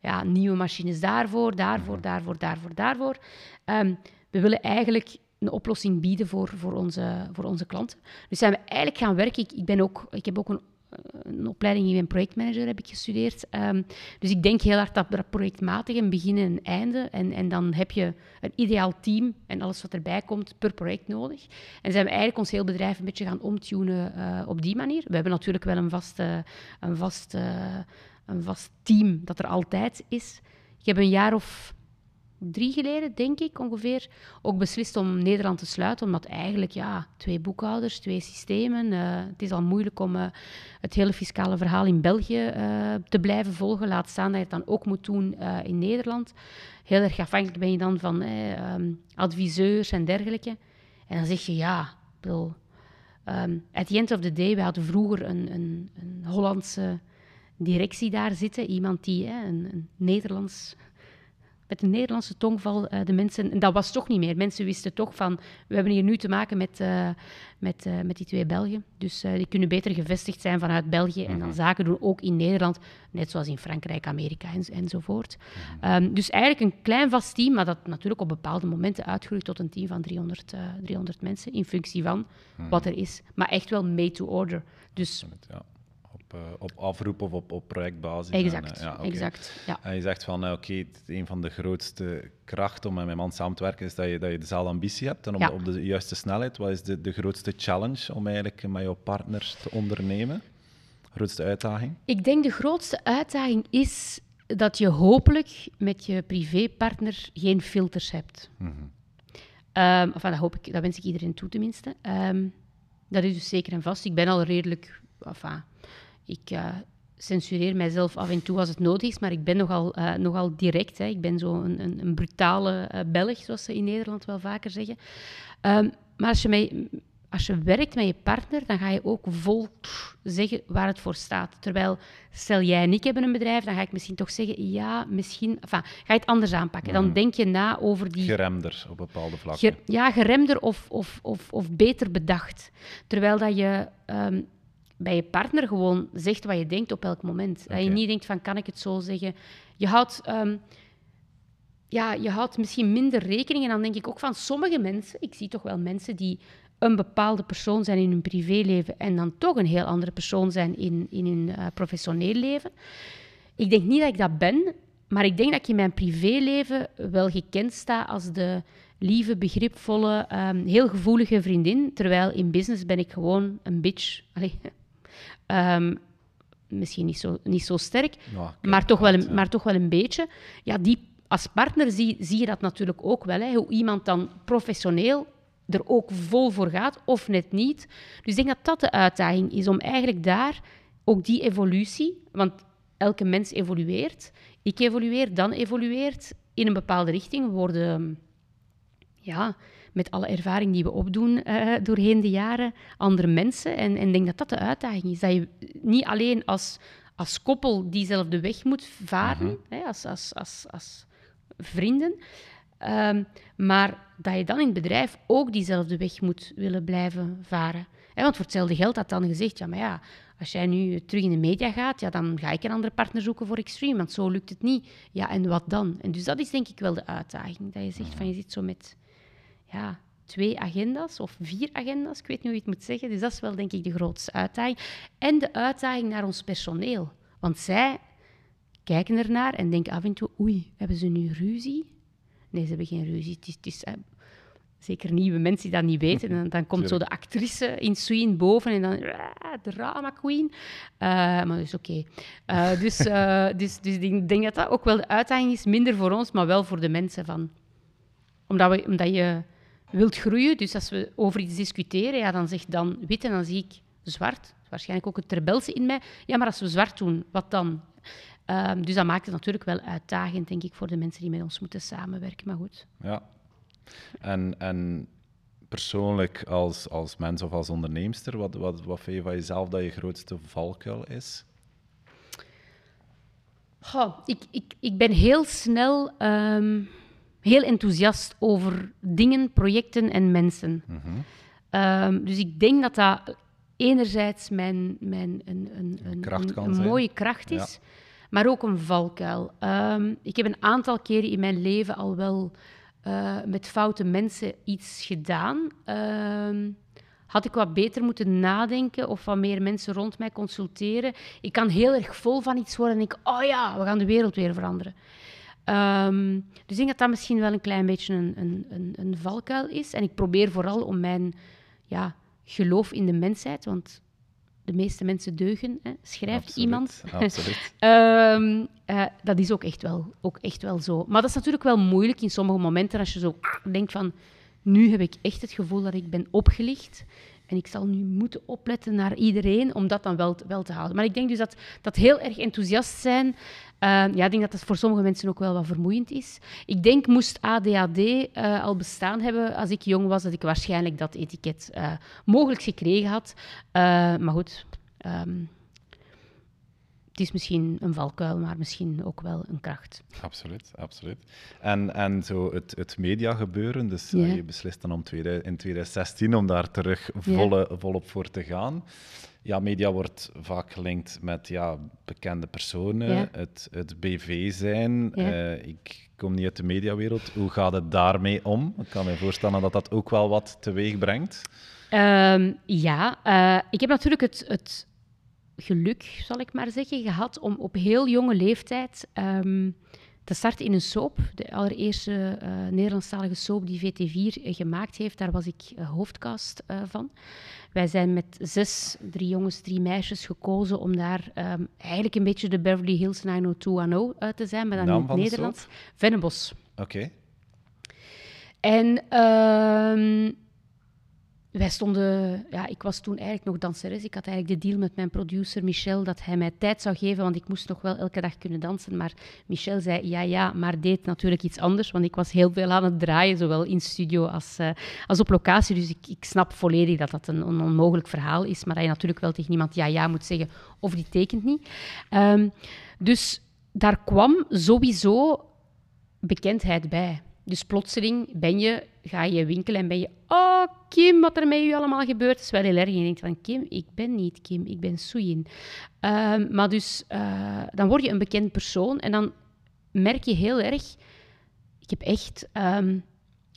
ja, nieuwe machines daarvoor, daarvoor, daarvoor, daarvoor, daarvoor. Ehm, we willen eigenlijk een oplossing bieden voor, voor, onze, voor onze klanten. Dus zijn we eigenlijk gaan werken. Ik, ik, ben ook, ik heb ook een een opleiding in projectmanager heb ik gestudeerd. Ehm, dus ik denk heel hard dat dat projectmatig een begin en een einde. En, en dan heb je een ideaal team en alles wat erbij komt per project nodig. En zijn we eigenlijk ons heel bedrijf een beetje gaan omtunen eh, op die manier. We hebben natuurlijk wel een vast, eh, een, vast, eh, een vast team dat er altijd is. Ik heb een jaar of drie geleden, denk ik ongeveer, ook beslist om Nederland te sluiten. Omdat eigenlijk, ja, twee boekhouders, twee systemen. eh, het is al moeilijk om eh, het hele fiscale verhaal in België eh, te blijven volgen. Laat staan dat je het dan ook moet doen in Nederland. Heel erg afhankelijk ben je dan van eh, ehm, adviseurs en dergelijke. En dan zeg je, ja, bedoel, ehm, at the end of the day, we hadden vroeger een, een, een Hollandse directie daar zitten. Iemand die eh, een, een Nederlands met een Nederlandse tongval uh, de mensen... En dat was toch niet meer. Mensen wisten toch van... We hebben hier nu te maken met, uh, met, uh, met die twee Belgen. Dus die kunnen beter gevestigd zijn vanuit België en dan zaken doen, ook in Nederland. Net zoals in Frankrijk, Amerika en, enzovoort. Um, dus eigenlijk een klein vast team, maar dat natuurlijk op bepaalde momenten uitgroeit tot een team van 300, 300 mensen, in functie van wat er is. Maar echt wel made to order. Dus... Ja op, uh, op afroep of op, op projectbasis. Exact, en, ja, okay. exact. Ja. En je zegt van, uh, oké, okay, een van de grootste krachten om met mijn man samen te werken is dat je, dat je dezelfde ambitie hebt en op, ja. op de juiste snelheid. Wat is de, de grootste challenge om eigenlijk met jouw partners te ondernemen? Grootste uitdaging? Ik denk de grootste uitdaging is dat je hopelijk met je privépartner geen filters hebt. Mm -hmm. um, enfin, dat, hoop ik, dat wens ik iedereen toe tenminste. Um, dat is dus zeker en vast. Ik ben al redelijk... Enfin, ik uh, censureer mijzelf af en toe als het nodig is, maar ik ben nogal, uh, nogal direct. Hè. Ik ben zo een, een, een brutale uh, Belg, zoals ze in Nederland wel vaker zeggen. Um, maar als je, mij, als je werkt met je partner, dan ga je ook vol zeggen waar het voor staat. Terwijl, stel jij en ik hebben een bedrijf, dan ga ik misschien toch zeggen, ja, misschien... Enfin, ga je het anders aanpakken. Dan denk je na over die... Geremder op bepaalde vlakken. Ger, ja, geremder of, of, of, of beter bedacht. Terwijl dat je... Um, bij je partner gewoon zegt wat je denkt op elk moment. Okay. Dat je niet denkt van, kan ik het zo zeggen? Je houdt, um, ja, je houdt misschien minder rekening. En dan denk ik ook van sommige mensen... Ik zie toch wel mensen die een bepaalde persoon zijn in hun privéleven... en dan toch een heel andere persoon zijn in, in hun uh, professioneel leven. Ik denk niet dat ik dat ben... Maar ik denk dat ik in mijn privéleven wel gekend sta als de lieve, begripvolle, ehm, heel gevoelige vriendin. Terwijl in business ben ik gewoon een bitch. Allee. Ehm, misschien niet zo, niet zo sterk, maar, toch wel een, maar toch wel een beetje. Ja, die, als partner zie, zie je dat natuurlijk ook wel. Hè, hoe iemand dan professioneel er ook vol voor gaat, of net niet. Dus ik denk dat dat de uitdaging is, om eigenlijk daar ook die evolutie, want elke mens evolueert, ik evolueer, dan evolueert in een bepaalde richting. We worden, ja, met alle ervaring die we opdoen uh, doorheen de jaren, andere mensen. En ik denk dat dat de uitdaging is. Dat je niet alleen als, als koppel diezelfde weg moet varen, mhm. hè, als, als, als, als vrienden, ehm, maar dat je dan in het bedrijf ook diezelfde weg moet willen blijven varen. want voor hetzelfde geld had dan gezegd, ja, maar ja, als jij nu terug in de media gaat, ja, dan ga ik een andere partner zoeken voor Extreme, want zo lukt het niet. Ja, en wat dan? En dus dat is denk ik wel de uitdaging, dat je zegt van je zit zo met ja, twee agenda's of vier agenda's, ik weet niet hoe je het moet zeggen. Dus dat is wel denk ik de grootste uitdaging. En de uitdaging naar ons personeel. Want zij kijken ernaar en denken af en toe, oei, hebben ze nu ruzie? Nee, ze hebben geen ruzie. Het is, het is eh, zeker nieuwe mensen die dat niet weten. En dan, dan komt zo de actrice in Sween boven en dan ah, drama queen. Uh, maar dat is oké. Uh, dus, dus, dus ik denk dat dat ook wel de uitdaging is, minder voor ons, maar wel voor de mensen. Van, omdat, we, omdat je wilt groeien, dus als we over iets discussiëren, ja, dan zeg dan wit en dan zie ik zwart. Waarschijnlijk ook het rebelse in mij. Ja, maar als we zwart doen, wat dan? Ehm, dus dat maakt het natuurlijk wel uitdagend, denk ik, voor de mensen die met ons moeten samenwerken. Maar goed. Ja. En, en persoonlijk als, als mens of als onderneemster, wat, wat, wat vind je van jezelf dat je grootste valkuil is? Goh, ik, ik, ik ben heel snel ehm, heel enthousiast over dingen, projecten en mensen. Mhm. Ehm, dus ik denk dat dat enerzijds mijn, mijn, een, een, een, een mooie kracht is, maar ook een valkuil. Um, ik heb een aantal keren in mijn leven al wel uh, met foute mensen iets gedaan. Ehm, had ik wat beter moeten nadenken of wat meer mensen rond mij consulteren? Ik kan heel erg vol van iets worden en denk, oh ja, we gaan de wereld weer veranderen. Um, dus ik denk dat dat misschien wel een klein beetje een, een, een, een, valkuil is. En ik probeer vooral om mijn ja, geloof in de mensheid, want de meeste mensen deugen, hè, schrijft iemand. Absoluut. um, uh, dat is ook echt, wel, ook echt wel zo. Maar dat is natuurlijk wel moeilijk in sommige momenten als je zo denkt van, nu heb ik echt het gevoel dat ik ben opgelicht. En ik zal nu moeten opletten naar iedereen om dat dan wel, wel te houden. Maar ik denk dus dat, dat heel erg enthousiast zijn, uh, ja, ik denk dat dat voor sommige mensen ook wel wat vermoeiend is. Ik denk, moest ADHD eh, al bestaan hebben als ik jong was, dat ik waarschijnlijk dat etiket uh, mogelijk gekregen had. maar goed, um, het is misschien een valkuil, maar misschien ook wel een kracht. Absoluut, absoluut. En, en zo het, het mediagebeuren, dus je beslist dan om in 2016 om daar terug volle, volop voor te gaan. Ja, media wordt vaak gelinkt met ja, bekende personen, het, het BV zijn. Uh, ik kom niet uit de mediawereld. Hoe gaat het daarmee om? Ik kan me voorstellen dat dat ook wel wat teweeg brengt. Um, ja, uh, ik heb natuurlijk het, het geluk, zal ik maar zeggen, gehad om op heel jonge leeftijd um, te starten in een soap. De allereerste uh, Nederlandstalige soap die VT4 gemaakt heeft, daar was ik uh, hoofdcast van. Wij zijn met zes, drie jongens, drie meisjes gekozen om daar um, eigenlijk een beetje de Beverly Hills 90210 uit te zijn, maar dan in het Nederlands. Vennebos. Oké. Okay. En um, wij stonden, ja, ik was toen eigenlijk nog danseres. Ik had eigenlijk de deal met mijn producer Michel dat hij mij tijd zou geven, want ik moest nog wel elke dag kunnen dansen. Maar Michel zei ja, ja, maar deed natuurlijk iets anders, want ik was heel veel aan het draaien, zowel in studio als, uh, als op locatie. Dus ik, ik snap volledig dat dat een, onmogelijk verhaal is, maar dat je natuurlijk wel tegen iemand ja, ja moet zeggen of die tekent niet. Um, dus daar kwam sowieso bekendheid bij. Dus plotseling ben je, ga je winkelen en ben je... Oh, Kim, wat er met u allemaal gebeurt, is wel heel erg. Je denkt van, Kim, ik ben niet Kim, ik ben Suyin. Uh, maar dus, uh, dan word je een bekend persoon en dan merk je heel erg... Ik heb echt... Um,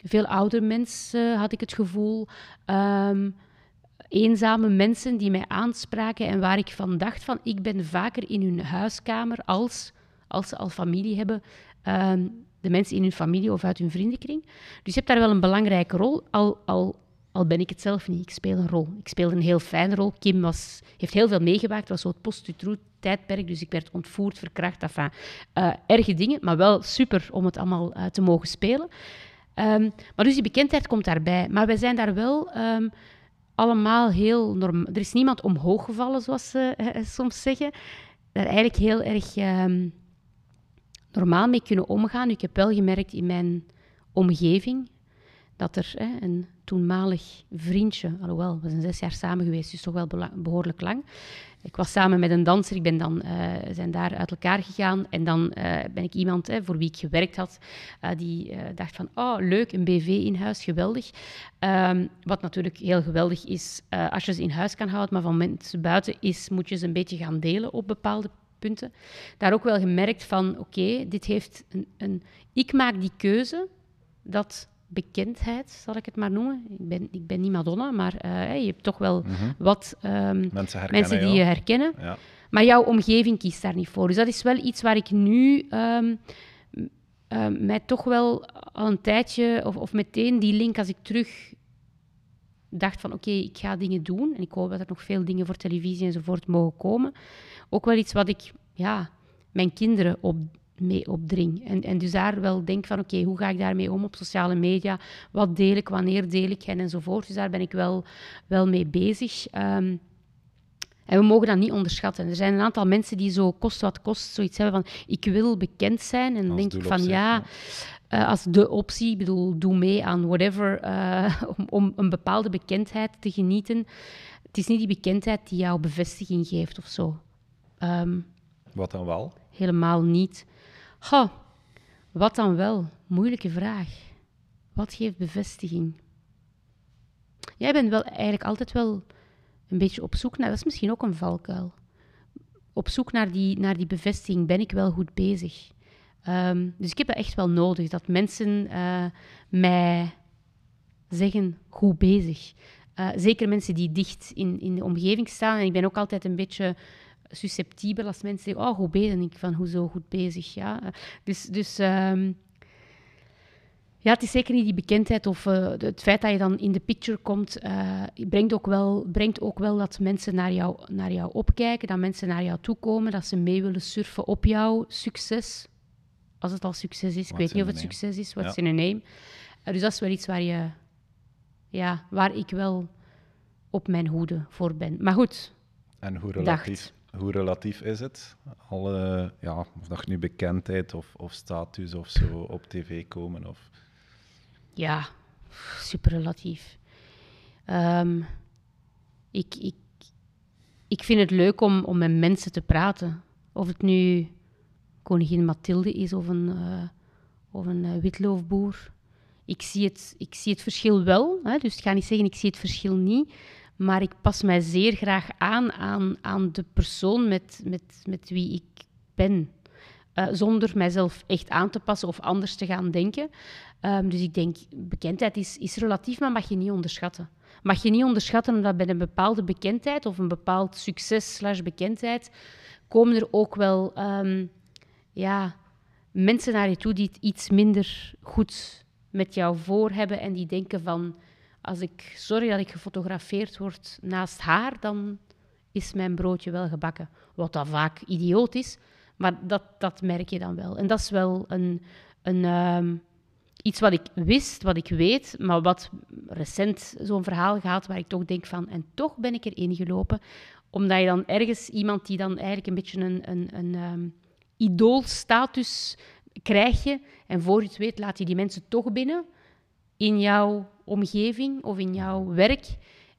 veel oudere mensen, had ik het gevoel... Um, eenzame mensen die mij aanspraken en waar ik van dacht van... Ik ben vaker in hun huiskamer als als ze al familie hebben, ehm, de mensen in hun familie of uit hun vriendenkring. Dus je hebt daar wel een belangrijke rol, al, al, al ben ik het zelf niet. Ik speel een rol. Ik speelde een heel fijne rol. Kim was, heeft heel veel meegemaakt. Was zo het post-tijdperk, dus ik werd ontvoerd, verkracht. Enfin, uh, erge dingen, maar wel super om het allemaal uh, te mogen spelen. Um, maar dus die bekendheid komt daarbij. Maar wij zijn daar wel um, allemaal heel normaal. Er is niemand omhoog gevallen, zoals ze uh, soms zeggen. Daar eigenlijk heel erg um, normaal mee kunnen omgaan. Ik heb wel gemerkt in mijn omgeving dat er hè, een toenmalig vriendje, alhoewel, we zijn zes jaar samen geweest, dus toch wel behoorlijk lang. Ik was samen met een danser, ik ben dan, uh, zijn daar uit elkaar gegaan en dan uh, ben ik iemand hè, voor wie ik gewerkt had, uh, die dacht van, oh leuk, een BV in huis, geweldig. Um, wat natuurlijk heel geweldig is als je ze in huis kan houden, maar van mensen buiten is, moet je ze een beetje gaan delen op bepaalde punten. Daar ook wel gemerkt van, oké, okay, dit heeft een, een... Ik maak die keuze dat bekendheid, zal ik het maar noemen. Ik ben, ik ben niet Madonna, maar uh, je hebt toch wel mm -hmm. wat um, mensen, mensen, die je herkennen. Ja. Maar jouw omgeving kiest daar niet voor. Dus dat is wel iets waar ik nu um, uh, mij toch wel al een tijdje, of, of meteen die link als ik terug dacht van oké, okay, ik ga dingen doen. En ik hoop dat er nog veel dingen voor televisie enzovoort mogen komen. Ook wel iets wat ik ja, mijn kinderen op, mee opdring. En, en dus daar wel denk van, oké, okay, hoe ga ik daarmee om op sociale media? Wat deel ik, wanneer deel ik en enzovoort. Dus daar ben ik wel, wel mee bezig. Um, en we mogen dat niet onderschatten. Er zijn een aantal mensen die zo kost wat kost zoiets hebben van, ik wil bekend zijn. En dan denk ik van, ja... Uh, als de optie, ik bedoel, doe mee aan whatever, uh, om, om een bepaalde bekendheid te genieten. Het is niet die bekendheid die jou bevestiging geeft of zo. Um, Wat dan wel? Helemaal niet. Ha, wat dan wel? Moeilijke vraag. Wat geeft bevestiging? Jij bent wel eigenlijk altijd wel een beetje op zoek naar, dat is misschien ook een valkuil. Op zoek naar die, naar die bevestiging ben ik wel goed bezig. Um, dus ik heb dat echt wel nodig, dat mensen uh, mij zeggen, goed bezig. Uh, zeker mensen die dicht in, in de omgeving staan. En ik ben ook altijd een beetje susceptibel als mensen zeggen, oh, goed bezig. Denk ik van, hoezo goed bezig? Ja. Dus, dus um, ja, het is zeker niet die bekendheid of het feit dat je dan in de picture komt, brengt, ook wel, brengt ook wel dat mensen naar jou, naar jou opkijken, dat mensen naar jou toe komen, dat ze mee willen surfen op jouw succes. Als het al succes is. Ik weet niet of het succes is, wat is in een name. Uh, dus dat is wel iets waar, je, ja, waar ik wel op mijn hoede voor ben. Maar goed, en hoe relatief, dacht, hoe relatief is het? Alle, ja, of dat nu bekendheid of, of status of zo op tv komen? Of... Ja, super relatief. Um, ik, ik, ik vind het leuk om, om met mensen te praten. Of het nu koningin Mathilde is of een, uh, of een uh, witloofboer. Ik zie, het, ik zie het verschil wel. Hè, dus ik ga niet zeggen ik zie het verschil niet. Maar ik pas mij zeer graag aan aan, aan de persoon met, met, met wie ik ben. Uh, zonder mijzelf echt aan te passen of anders te gaan denken. Um, dus ik denk, bekendheid is, is relatief, maar mag je niet onderschatten. Mag je niet onderschatten omdat bij een bepaalde bekendheid of een bepaald succes slash bekendheid komen er ook wel um, ja, mensen naar je toe die het iets minder goed met jou voor hebben en die denken van als ik sorry dat ik gefotografeerd word naast haar, dan is mijn broodje wel gebakken. Wat dan vaak idioot is, maar dat, dat merk je dan wel. En dat is wel een, een, um, iets wat ik wist, wat ik weet, maar wat recent zo'n verhaal gaat waar ik toch denk van, en toch ben ik erin gelopen, omdat je dan ergens iemand die dan eigenlijk een beetje een, een, een um, idoolstatus krijg je, en voor je het weet laat je die mensen toch binnen in jouw omgeving of in jouw werk.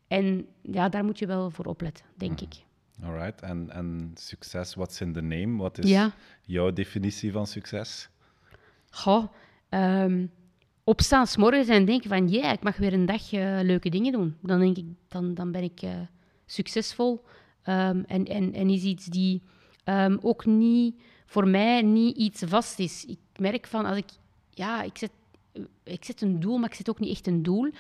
En ja, daar moet je wel voor opletten, denk ik. Alright, en, en succes, what's in the name? Wat is ja. jouw definitie van succes? Goh, um, opstaan s morgens en denken van, ja, yeah, ik mag weer een dag uh, leuke dingen doen. Dan denk ik, dan, dan ben ik uh, succesvol. Um, en, en, en is iets die um, ook niet, voor mij niet iets vast is. Ik merk van, als ik, ja, ik zet ik zet een doel, maar ik zet ook niet echt een doel.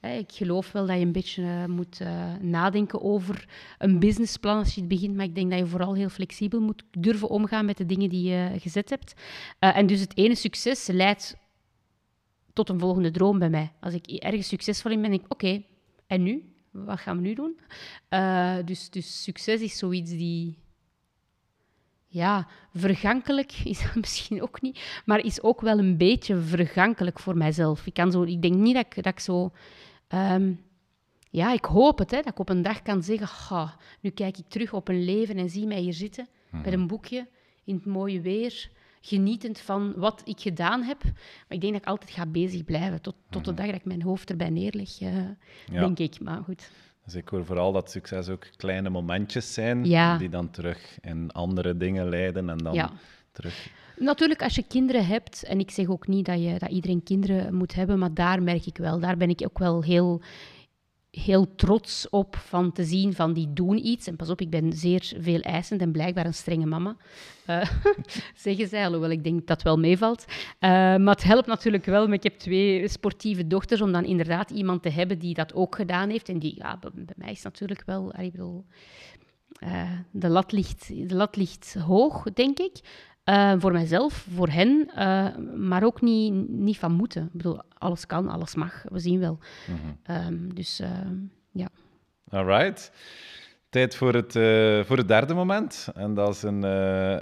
ik geloof wel dat je een beetje uh, moet uh, nadenken over een businessplan als je het begint, maar ik denk dat je vooral heel flexibel moet durven omgaan met de dingen die je gezet hebt. Uh, en dus het ene succes leidt tot een volgende droom bij mij. Als ik ergens succesvol in ben, denk ik, oké, en nu? Wat gaan we nu doen? dus, dus succes is zoiets die ja, vergankelijk is dat misschien ook niet, maar is ook wel een beetje vergankelijk voor mijzelf. Ik, kan zo, ik denk niet dat ik, dat ik zo. Ehm, ja, ik hoop het, hè, dat ik op een dag kan zeggen: nu kijk ik terug op een leven en zie mij hier zitten met mhm. een boekje in het mooie weer, genietend van wat ik gedaan heb. Maar ik denk dat ik altijd ga bezig blijven tot, tot de mhm. dag dat ik mijn hoofd erbij neerleg, uh, denk ik. Maar goed. Dus ik hoor vooral dat succes ook kleine momentjes zijn, die dan terug in andere dingen leiden en dan terug... Natuurlijk, als je kinderen hebt, en ik zeg ook niet dat, je, dat iedereen kinderen moet hebben, maar daar merk ik wel, daar ben ik ook wel heel, heel trots op van te zien van die doen iets. En pas op, ik ben zeer veel eisend en blijkbaar een strenge mama. Uh, zeggen zij, alhoewel ik denk dat dat wel meevalt. Uh, maar het helpt natuurlijk wel, maar ik heb twee sportieve dochters, om dan inderdaad iemand te hebben die dat ook gedaan heeft. En die, ja, bij, mij is natuurlijk wel, ik bedoel, uh, de, lat ligt, de lat ligt hoog, denk ik. Uh, voor mijzelf, voor hen, uh, maar ook niet, niet van moeten. Ik bedoel, alles kan, alles mag, we zien wel. Mm -hmm. um, dus uh, ja. All right. Tijd voor het, voor het derde moment. En dat is een,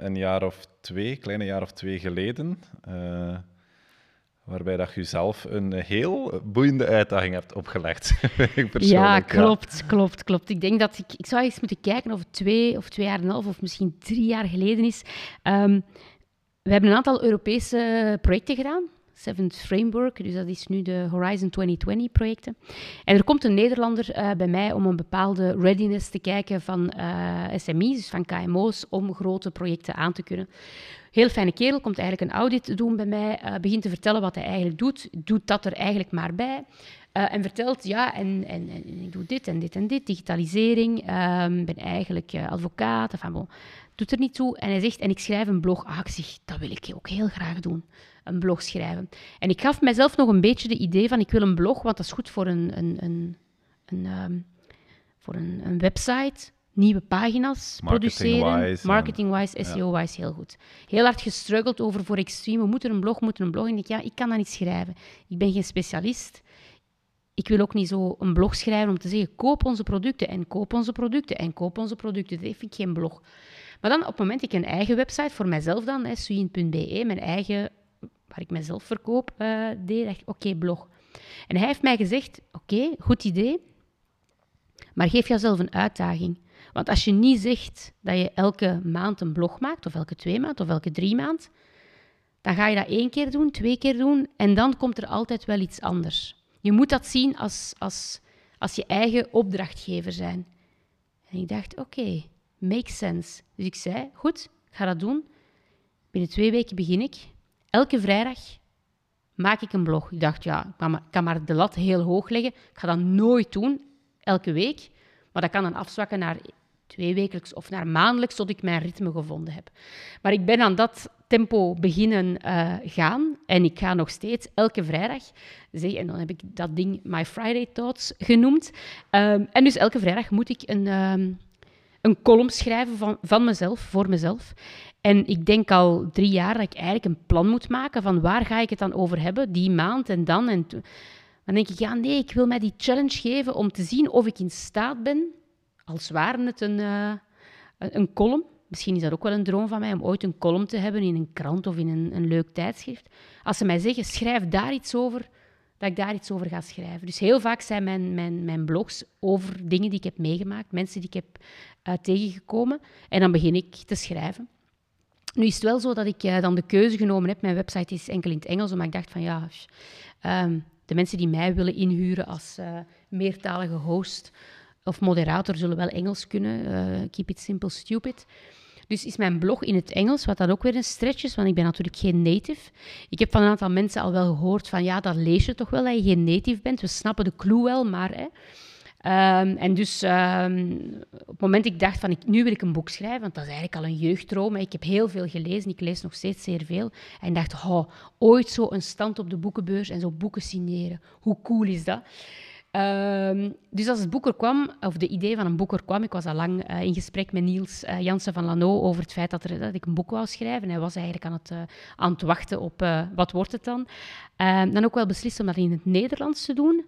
een jaar of twee, kleine jaar of twee geleden. Waarbij dat je zelf een heel boeiende uitdaging hebt opgelegd. ja, klopt, klopt, klopt. Ik denk dat ik... Ik zou eens moeten kijken of het twee of twee jaar en een half of misschien drie jaar geleden is. Um, we hebben een aantal Europese projecten gedaan. Seventh Framework, dus dat is nu de Horizon 2020 projecten. En er komt een Nederlander uh, bij mij om een bepaalde readiness te kijken van uh, SME's, dus van KMO's, om grote projecten aan te kunnen. Heel fijne kerel, komt eigenlijk een audit doen bij mij, uh, begint te vertellen wat hij eigenlijk doet, doet dat er eigenlijk maar bij. en vertelt, ja, en, en, en, ik doe dit en dit en dit, digitalisering, um, ben eigenlijk advocaat, enfin bon, doet er niet toe. En hij zegt, en ik schrijf een blog. Ah, ik zeg, dat wil ik ook heel graag doen. Een blog schrijven. En ik gaf mezelf nog een beetje de idee van, ik wil een blog, want dat is goed voor een, een, een, een um, voor een, een, website. Nieuwe pagina's produceren. Marketing-wise, SEO-wise heel goed. Heel hard gestruggeld over voor extreme. We moeten een blog, moeten een blog. En ik ja, ik kan dat niet schrijven. Ik ben geen specialist ik wil ook niet zo een blog schrijven om te zeggen: koop onze producten en koop onze producten en koop onze producten. Dat vind ik geen blog. Maar dan op het moment dat ik een eigen website voor mijzelf dan, suin.be, mijn eigen, waar ik mezelf verkoop, uh, deed, dacht ik, oké, blog. En hij heeft mij gezegd, oké, goed idee, maar geef jezelf een uitdaging. Want als je niet zegt dat je elke maand een blog maakt, of elke twee maanden, of elke drie maanden, dan ga je dat één keer doen, twee keer doen, en dan komt er altijd wel iets anders. Je moet dat zien als, als, als je eigen opdrachtgever zijn. En ik dacht, oké, Makes sense. Dus ik zei, goed, ik ga dat doen. Binnen twee weken begin ik. Elke vrijdag maak ik een blog. Ik dacht, ja, ik kan maar, de lat heel hoog leggen. Ik ga dat nooit doen, elke week. Maar dat kan dan afzwakken naar twee wekelijks of naar maandelijks, tot ik mijn ritme gevonden heb. Maar ik ben aan dat tempo beginnen uh, gaan. En ik ga nog steeds elke vrijdag zeggen, en dan heb ik dat ding My Friday Thoughts genoemd. Um, en dus elke vrijdag moet ik een, um, een column schrijven van, van mezelf, voor mezelf. En ik denk al drie jaar dat ik eigenlijk een plan moet maken van waar ga ik het dan over hebben, die maand en dan. En dan denk ik, ja nee, ik wil mij die challenge geven om te zien of ik in staat ben, als ware het een, uh, een column, misschien is dat ook wel een droom van mij, om ooit een column te hebben in een krant of in een, een leuk tijdschrift. Als ze mij zeggen, schrijf daar iets over, dat ik daar iets over ga schrijven. Dus heel vaak zijn mijn, mijn, mijn blogs over dingen die ik heb meegemaakt, mensen die ik heb uh, tegengekomen. En dan begin ik te schrijven. Nu is het wel zo dat ik uh, dan de keuze genomen heb. Mijn website is enkel in het Engels, omdat ik dacht van ja, um, de mensen die mij willen inhuren als meertalige host of moderator zullen wel Engels kunnen. keep it simple, stupid. Dus is mijn blog in het Engels, wat dan ook weer een stretch is, want ik ben natuurlijk geen native. Ik heb van een aantal mensen al wel gehoord van ja, dat lees je toch wel dat je geen native bent. We snappen de clue wel, maar... Hè, Um, en dus um, op het moment dat ik dacht van ik, nu wil ik een boek schrijven, want dat is eigenlijk al een jeugddroom. Ik heb heel veel gelezen, ik lees nog steeds zeer veel. En dacht, oh, ooit zo een stand op de boekenbeurs en zo boeken signeren. Hoe cool is dat? Ehm, dus als het boek er kwam, of de idee van een boek er kwam, ik was al lang eh, in gesprek met Niels uh, Jansen van Lano over het feit dat, er, dat ik een boek wou schrijven. Hij was eigenlijk aan het, uh, aan het wachten op wat wordt het dan. Ehm, dan ook wel beslist om dat in het Nederlands te doen.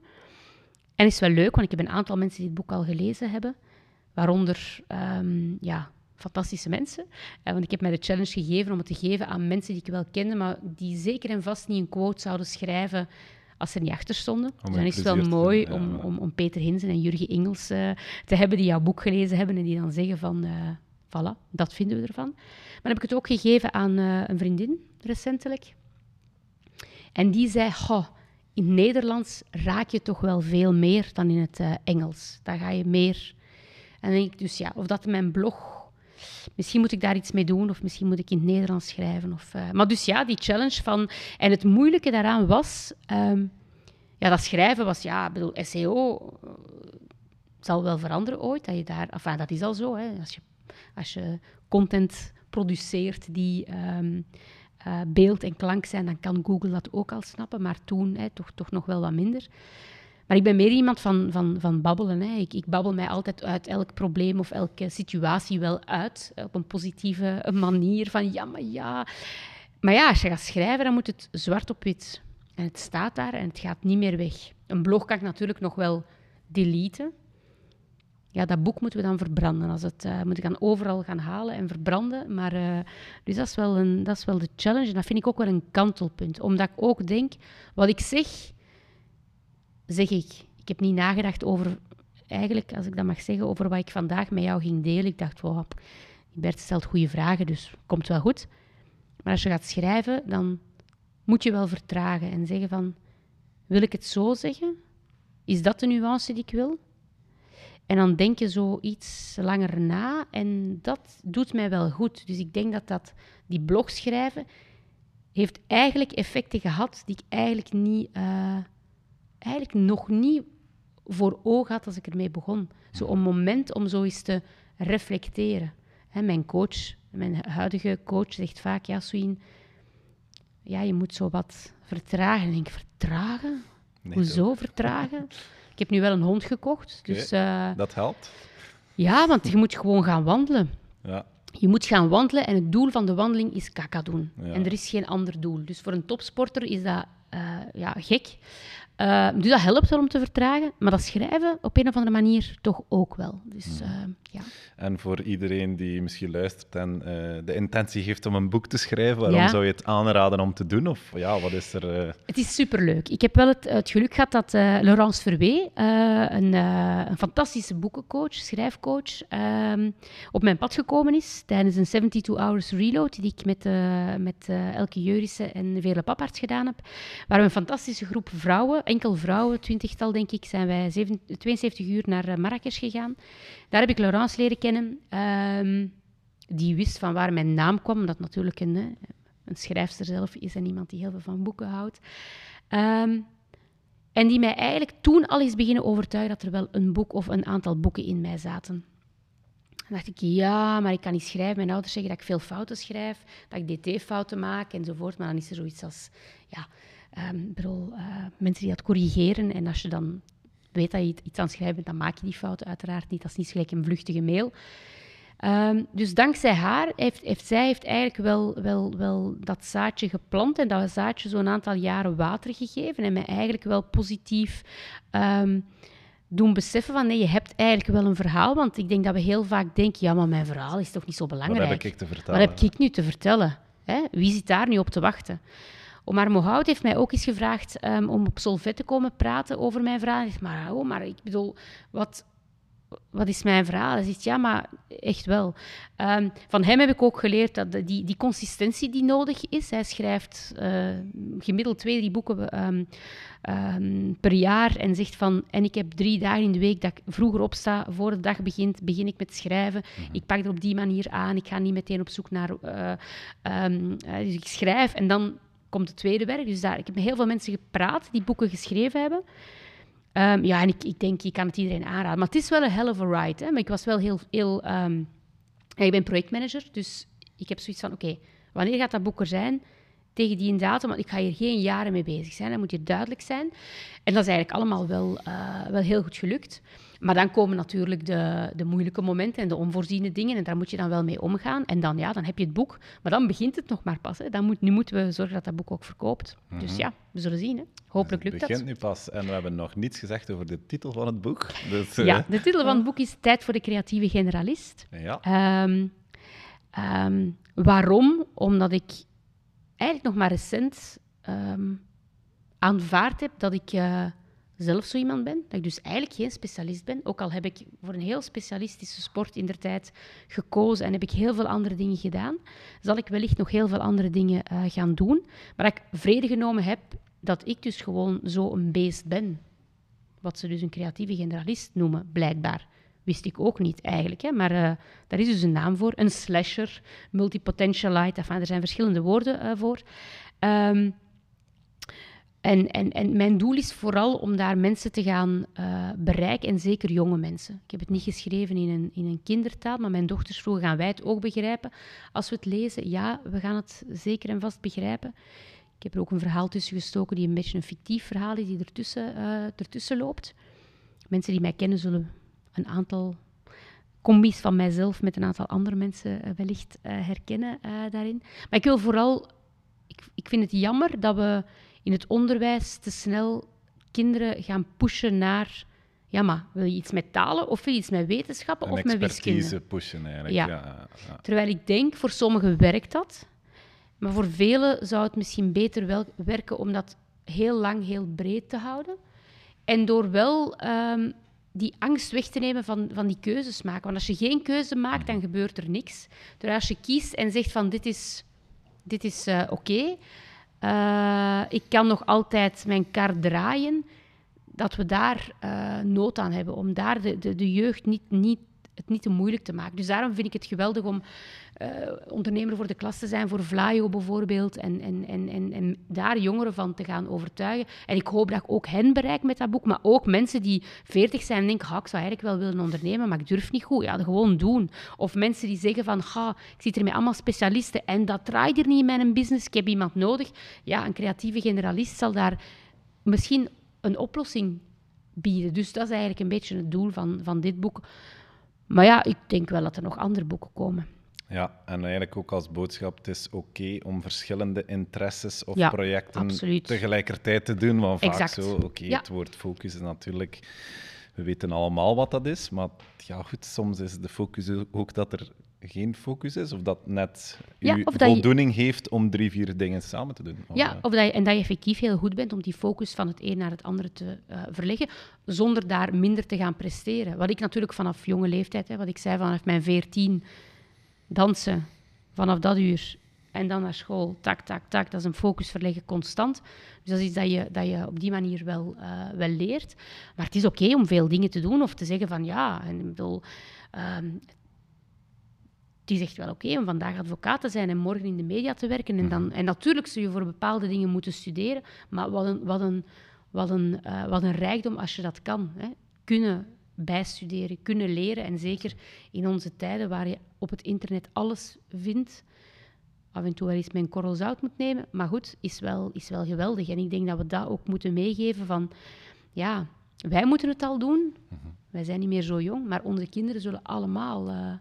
En is wel leuk, want ik heb een aantal mensen die het boek al gelezen hebben. Waaronder um, ja, fantastische mensen. want ik heb mij de challenge gegeven om het te geven aan mensen die ik wel kende, maar die zeker en vast niet een quote zouden schrijven als ze er niet achter stonden. dus dan is het wel mooi om, om, om, Peter Hinsen en Jurgen Engels uh, te hebben die jouw boek gelezen hebben en die dan zeggen van, uh, voilà, dat vinden we ervan. Maar dan heb ik het ook gegeven aan uh, een vriendin, recentelijk. En die zei, goh, in Nederlands raak je toch wel veel meer dan in het Engels. Daar ga je meer... En dan denk ik dus, ja, of dat mijn blog misschien moet ik daar iets mee doen of misschien moet ik in het Nederlands schrijven. Of, uh, maar dus ja, die challenge van... En het moeilijke daaraan was... Um, ja, dat schrijven was... Ja, ik bedoel, SEO uh, zal wel veranderen ooit. Dat, je daar, enfin, dat is al zo. Hè. Als, je, als je content produceert die... Um, uh, beeld en klank zijn, dan kan Google dat ook al snappen. Maar toen hè, toch, toch nog wel wat minder. Maar ik ben meer iemand van, van, van babbelen. Hè. Ik, babbel mij altijd uit elk probleem of elke situatie wel uit. Op een positieve manier. Van ja, maar ja. Maar ja, als je gaat schrijven, dan moet het zwart op wit. En het staat daar en het gaat niet meer weg. Een blog kan ik natuurlijk nog wel deleten. Ja, dat boek moeten we dan verbranden. Als het, uh, moet ik overal gaan halen en verbranden. Maar, uh, dus dat is, wel een, dat is wel de challenge. En dat vind ik ook wel een kantelpunt. Omdat ik ook denk, wat ik zeg zeg ik, ik heb niet nagedacht over, eigenlijk, als ik dat mag zeggen, over wat ik vandaag met jou ging delen. Ik dacht, wow, Bert stelt goede vragen, dus komt wel goed. Maar als je gaat schrijven, dan moet je wel vertragen en zeggen van, wil ik het zo zeggen? Is dat de nuance die ik wil? En dan denk je zo iets langer na en dat doet mij wel goed. Dus ik denk dat, dat die blog schrijven heeft eigenlijk effecten gehad die ik eigenlijk niet... Uh, eigenlijk nog niet voor ogen had als ik ermee begon. Zo een moment om zo eens te reflecteren. mijn coach, mijn huidige coach, zegt vaak, ja, Sween, ja, je moet zo wat vertragen. En ik denk, vertragen? Hoezo vertragen? ik heb nu wel een hond gekocht. Dus, uh, dat helpt? Ja, want je moet gewoon gaan wandelen. Ja. Je moet gaan wandelen en het doel van de wandeling is kaka doen. En er is geen ander doel. Dus voor een topsporter is dat uh, ja, gek. Uh, dus dat helpt wel om te vertragen, maar dat schrijven op een of andere manier toch ook wel. Dus, uh, ja. En voor iedereen die misschien luistert en uh, de intentie heeft om een boek te schrijven, waarom zou je het aanraden om te doen? Of ja, wat is er? Het is superleuk. Ik heb wel het, het geluk gehad dat Laurence Verwee, een, een, fantastische boekencoach, schrijfcoach, ehm, op mijn pad gekomen is tijdens een 72 Hours Reload die ik met, met Elke Jurissen en Vele Paparts gedaan heb, waar we een fantastische groep vrouwen enkel vrouwen, twintigtal denk ik, zijn wij 72 uur naar eh, Marrakesh gegaan. Daar heb ik Laurence leren kennen. Ehm, die wist van waar mijn naam kwam, omdat natuurlijk een, een schrijfster zelf is en iemand die heel veel van boeken houdt. Um, en die mij eigenlijk toen al eens beginnen overtuigen dat er wel een boek of een aantal boeken in mij zaten. Dan dacht ik, ja, maar ik kan niet schrijven. Mijn ouders zeggen dat ik veel fouten schrijf, dat ik dt-fouten maak enzovoort. Maar dan is er zoiets als, ja, Um, bedoel, uh, mensen die dat corrigeren. En als je dan weet dat je iets aan het schrijven bent, dan maak je die fouten uiteraard niet. Dat is niet gelijk een vluchtige mail. Um, dus dankzij haar heeft, heeft zij heeft eigenlijk wel, wel, wel dat zaadje geplant en dat zaadje zo'n aantal jaren water gegeven en mij eigenlijk wel positief um, doen beseffen van nee, je hebt eigenlijk wel een verhaal. Want ik denk dat we heel vaak denken, ja, maar mijn verhaal is toch niet zo belangrijk. Wat heb ik te vertellen? Wat heb ik nu te vertellen? Hè? Wie zit daar nu op te wachten? Omar Mohout heeft mij ook eens gevraagd um, om op Solvet te komen praten over mijn verhaal. Ik maar, oh, maar ik bedoel, wat, wat is mijn verhaal? Hij zegt, ja, maar echt wel. Um, van hem heb ik ook geleerd dat die, die consistentie die nodig is. Hij schrijft uh, gemiddeld twee, drie boeken um, per jaar en zegt van... En ik heb drie dagen in de week dat ik vroeger opsta, voor de dag begint, begin ik met schrijven. Mhm. Ik pak er op die manier aan. Ik ga niet meteen op zoek naar... Uh, dus ik schrijf en dan komt het tweede werk. Dus daar, ik heb met heel veel mensen gepraat die boeken geschreven hebben. Um, ja, en ik, ik denk, ik kan het iedereen aanraden. Maar het is wel een hell of a ride. Hè? Maar ik was wel heel... heel um, ja, ik ben projectmanager, dus ik heb zoiets van... Oké, wanneer gaat dat boek er zijn? tegen die datum, want ik ga hier geen jaren mee bezig zijn. Dat moet hier duidelijk zijn. En dat is eigenlijk allemaal wel, uh, wel heel goed gelukt. Maar dan komen natuurlijk de, de moeilijke momenten en de onvoorziene dingen. En daar moet je dan wel mee omgaan. En dan, ja, dan heb je het boek. Maar dan begint het nog maar pas. Hè. Dan moet, nu moeten we zorgen dat dat boek ook verkoopt. Dus mhm. ja, we zullen zien. Hè. Hopelijk lukt dat. Het begint nu pas. En we hebben nog niets gezegd over de titel van het boek. Dus, ja, eh, de titel van het boek is Tijd voor de creatieve generalist. Ja. Um, um, waarom? Omdat ik eigenlijk nog maar recent um, aanvaard heb dat ik... Uh, zelf zo iemand ben. Dat ik dus eigenlijk geen specialist ben. Ook al heb ik voor een heel specialistische sport in der tijd gekozen en heb ik heel veel andere dingen gedaan, zal ik wellicht nog heel veel andere dingen uh, gaan doen. Maar dat ik vrede genomen heb dat ik dus gewoon zo een beest ben. Wat ze dus een creatieve generalist noemen, blijkbaar. Wist ik ook niet eigenlijk. Hè? Maar uh, daar is dus een naam voor. Een slasher, multipotentialite. Er zijn verschillende woorden uh, voor. Um, en, en, en mijn doel is vooral om daar mensen te gaan uh, bereiken, en zeker jonge mensen. Ik heb het niet geschreven in een, in een kindertaal, maar mijn dochters vroegen, gaan wij het ook begrijpen als we het lezen? Ja, we gaan het zeker en vast begrijpen. Ik heb er ook een verhaal tussen gestoken die een beetje een fictief verhaal is, die ertussen, uh, ertussen loopt. Mensen die mij kennen zullen een aantal combi's van mijzelf met een aantal andere mensen uh, wellicht herkennen daarin. Maar ik wil vooral... Ik, ik vind het jammer dat we in het onderwijs te snel kinderen gaan pushen naar... Ja, maar wil je iets met talen of wil je iets met wetenschappen of met wiskunde? pushen eigenlijk. Ja. Ja, ja. Terwijl ik denk, voor sommigen werkt dat. Maar voor velen zou het misschien beter wel werken om dat heel lang, heel breed te houden. En door wel um, die angst weg te nemen van, van die keuzes maken. Want als je geen keuze maakt, dan gebeurt er niks. Terwijl als je kiest en zegt van dit is, dit is uh, oké, okay, uh, ik kan nog altijd mijn kar draaien. Dat we daar uh, nood aan hebben, om daar de, de, de jeugd niet, niet het niet te moeilijk te maken. Dus daarom vind ik het geweldig om uh, ondernemer voor de klas te zijn, voor Vlaio bijvoorbeeld, en, en, en, en, en, daar jongeren van te gaan overtuigen. En ik hoop dat ik ook hen bereik met dat boek, maar ook mensen die veertig zijn en denken, ik zou eigenlijk wel willen ondernemen, maar ik durf niet goed. Ja, dat gewoon doen. Of mensen die zeggen van, ga, ik zit er met allemaal specialisten en dat draait er niet in mijn business, ik heb iemand nodig. Ja, een creatieve generalist zal daar misschien een oplossing bieden. Dus dat is eigenlijk een beetje het doel van, van dit boek. Maar ja, ik denk wel dat er nog andere boeken komen. Ja, en eigenlijk ook als boodschap, het is oké om verschillende interesses of projecten tegelijkertijd te doen. Want vaak zo, oké, het woord focus is natuurlijk... We weten allemaal wat dat is, maar ja, goed, soms is de focus ook dat er geen focus is, of dat net ja, je voldoening heeft om drie, vier dingen samen te doen. Ja, of dat je, en dat je effectief heel goed bent om die focus van het een naar het andere te uh, verleggen, zonder daar minder te gaan presteren. Wat ik natuurlijk vanaf jonge leeftijd, hè, wat ik zei vanaf mijn veertien, dansen vanaf dat uur en dan naar school, tak, tak, tak, dat is een focus verleggen constant. Dus dat is iets dat je, dat je op die manier wel, uh, wel leert. Maar het is oké okay om veel dingen te doen of te zeggen van ja, en ik bedoel, um, die zegt wel oké om vandaag advocaat te zijn en morgen in de media te werken. En, dan, mhm. en natuurlijk zul je voor bepaalde dingen moeten studeren, maar wat een, wat een, wat een, uh, wat een rijkdom als je dat kan. Hè. Kunnen bijstuderen, kunnen leren. En zeker in onze tijden waar je op het internet alles vindt, af en toe wel eens mijn korrel zout moet nemen. Maar goed, is wel, is wel geweldig. En ik denk dat we dat ook moeten meegeven van, ja, wij moeten het al doen. Mhm. Wij zijn niet meer zo jong, maar onze kinderen zullen allemaal... Uh,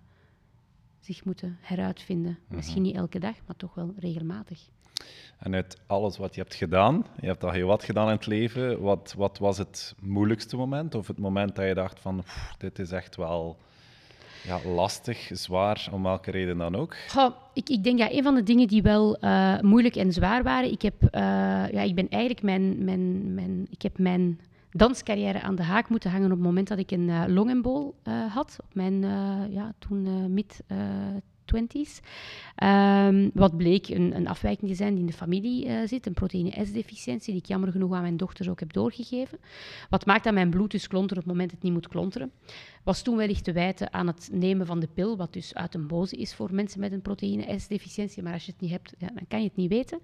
zich moeten heruitvinden. Mhm. Misschien niet elke dag, maar toch wel regelmatig. En uit alles wat je hebt gedaan, je hebt al heel wat gedaan in het leven, wat, wat was het moeilijkste moment? Of het moment dat je dacht van, dit is echt wel ja, lastig, zwaar, om welke reden dan ook? Goh, ik, ik denk dat een van de dingen die wel uh, moeilijk en zwaar waren, ik, heb, uh, ja, ik ben eigenlijk mijn, mijn, mijn, ik heb mijn danscarrière aan de haak moeten hangen op het moment dat ik een uh, had. Op mijn uh, ja, toen mid twenties. Um, wat bleek een, een, afwijking te zijn die in de familie zit, een proteïne S-deficiëntie, die ik jammer genoeg aan mijn dochters ook heb doorgegeven. Wat maakt dat mijn bloed dus klontert op het moment dat het niet moet klonteren. Was toen wellicht te wijten aan het nemen van de pil, wat dus uit een boze is voor mensen met een proteïne S-deficiëntie. Maar als je het niet hebt, ja, dan kan je het niet weten.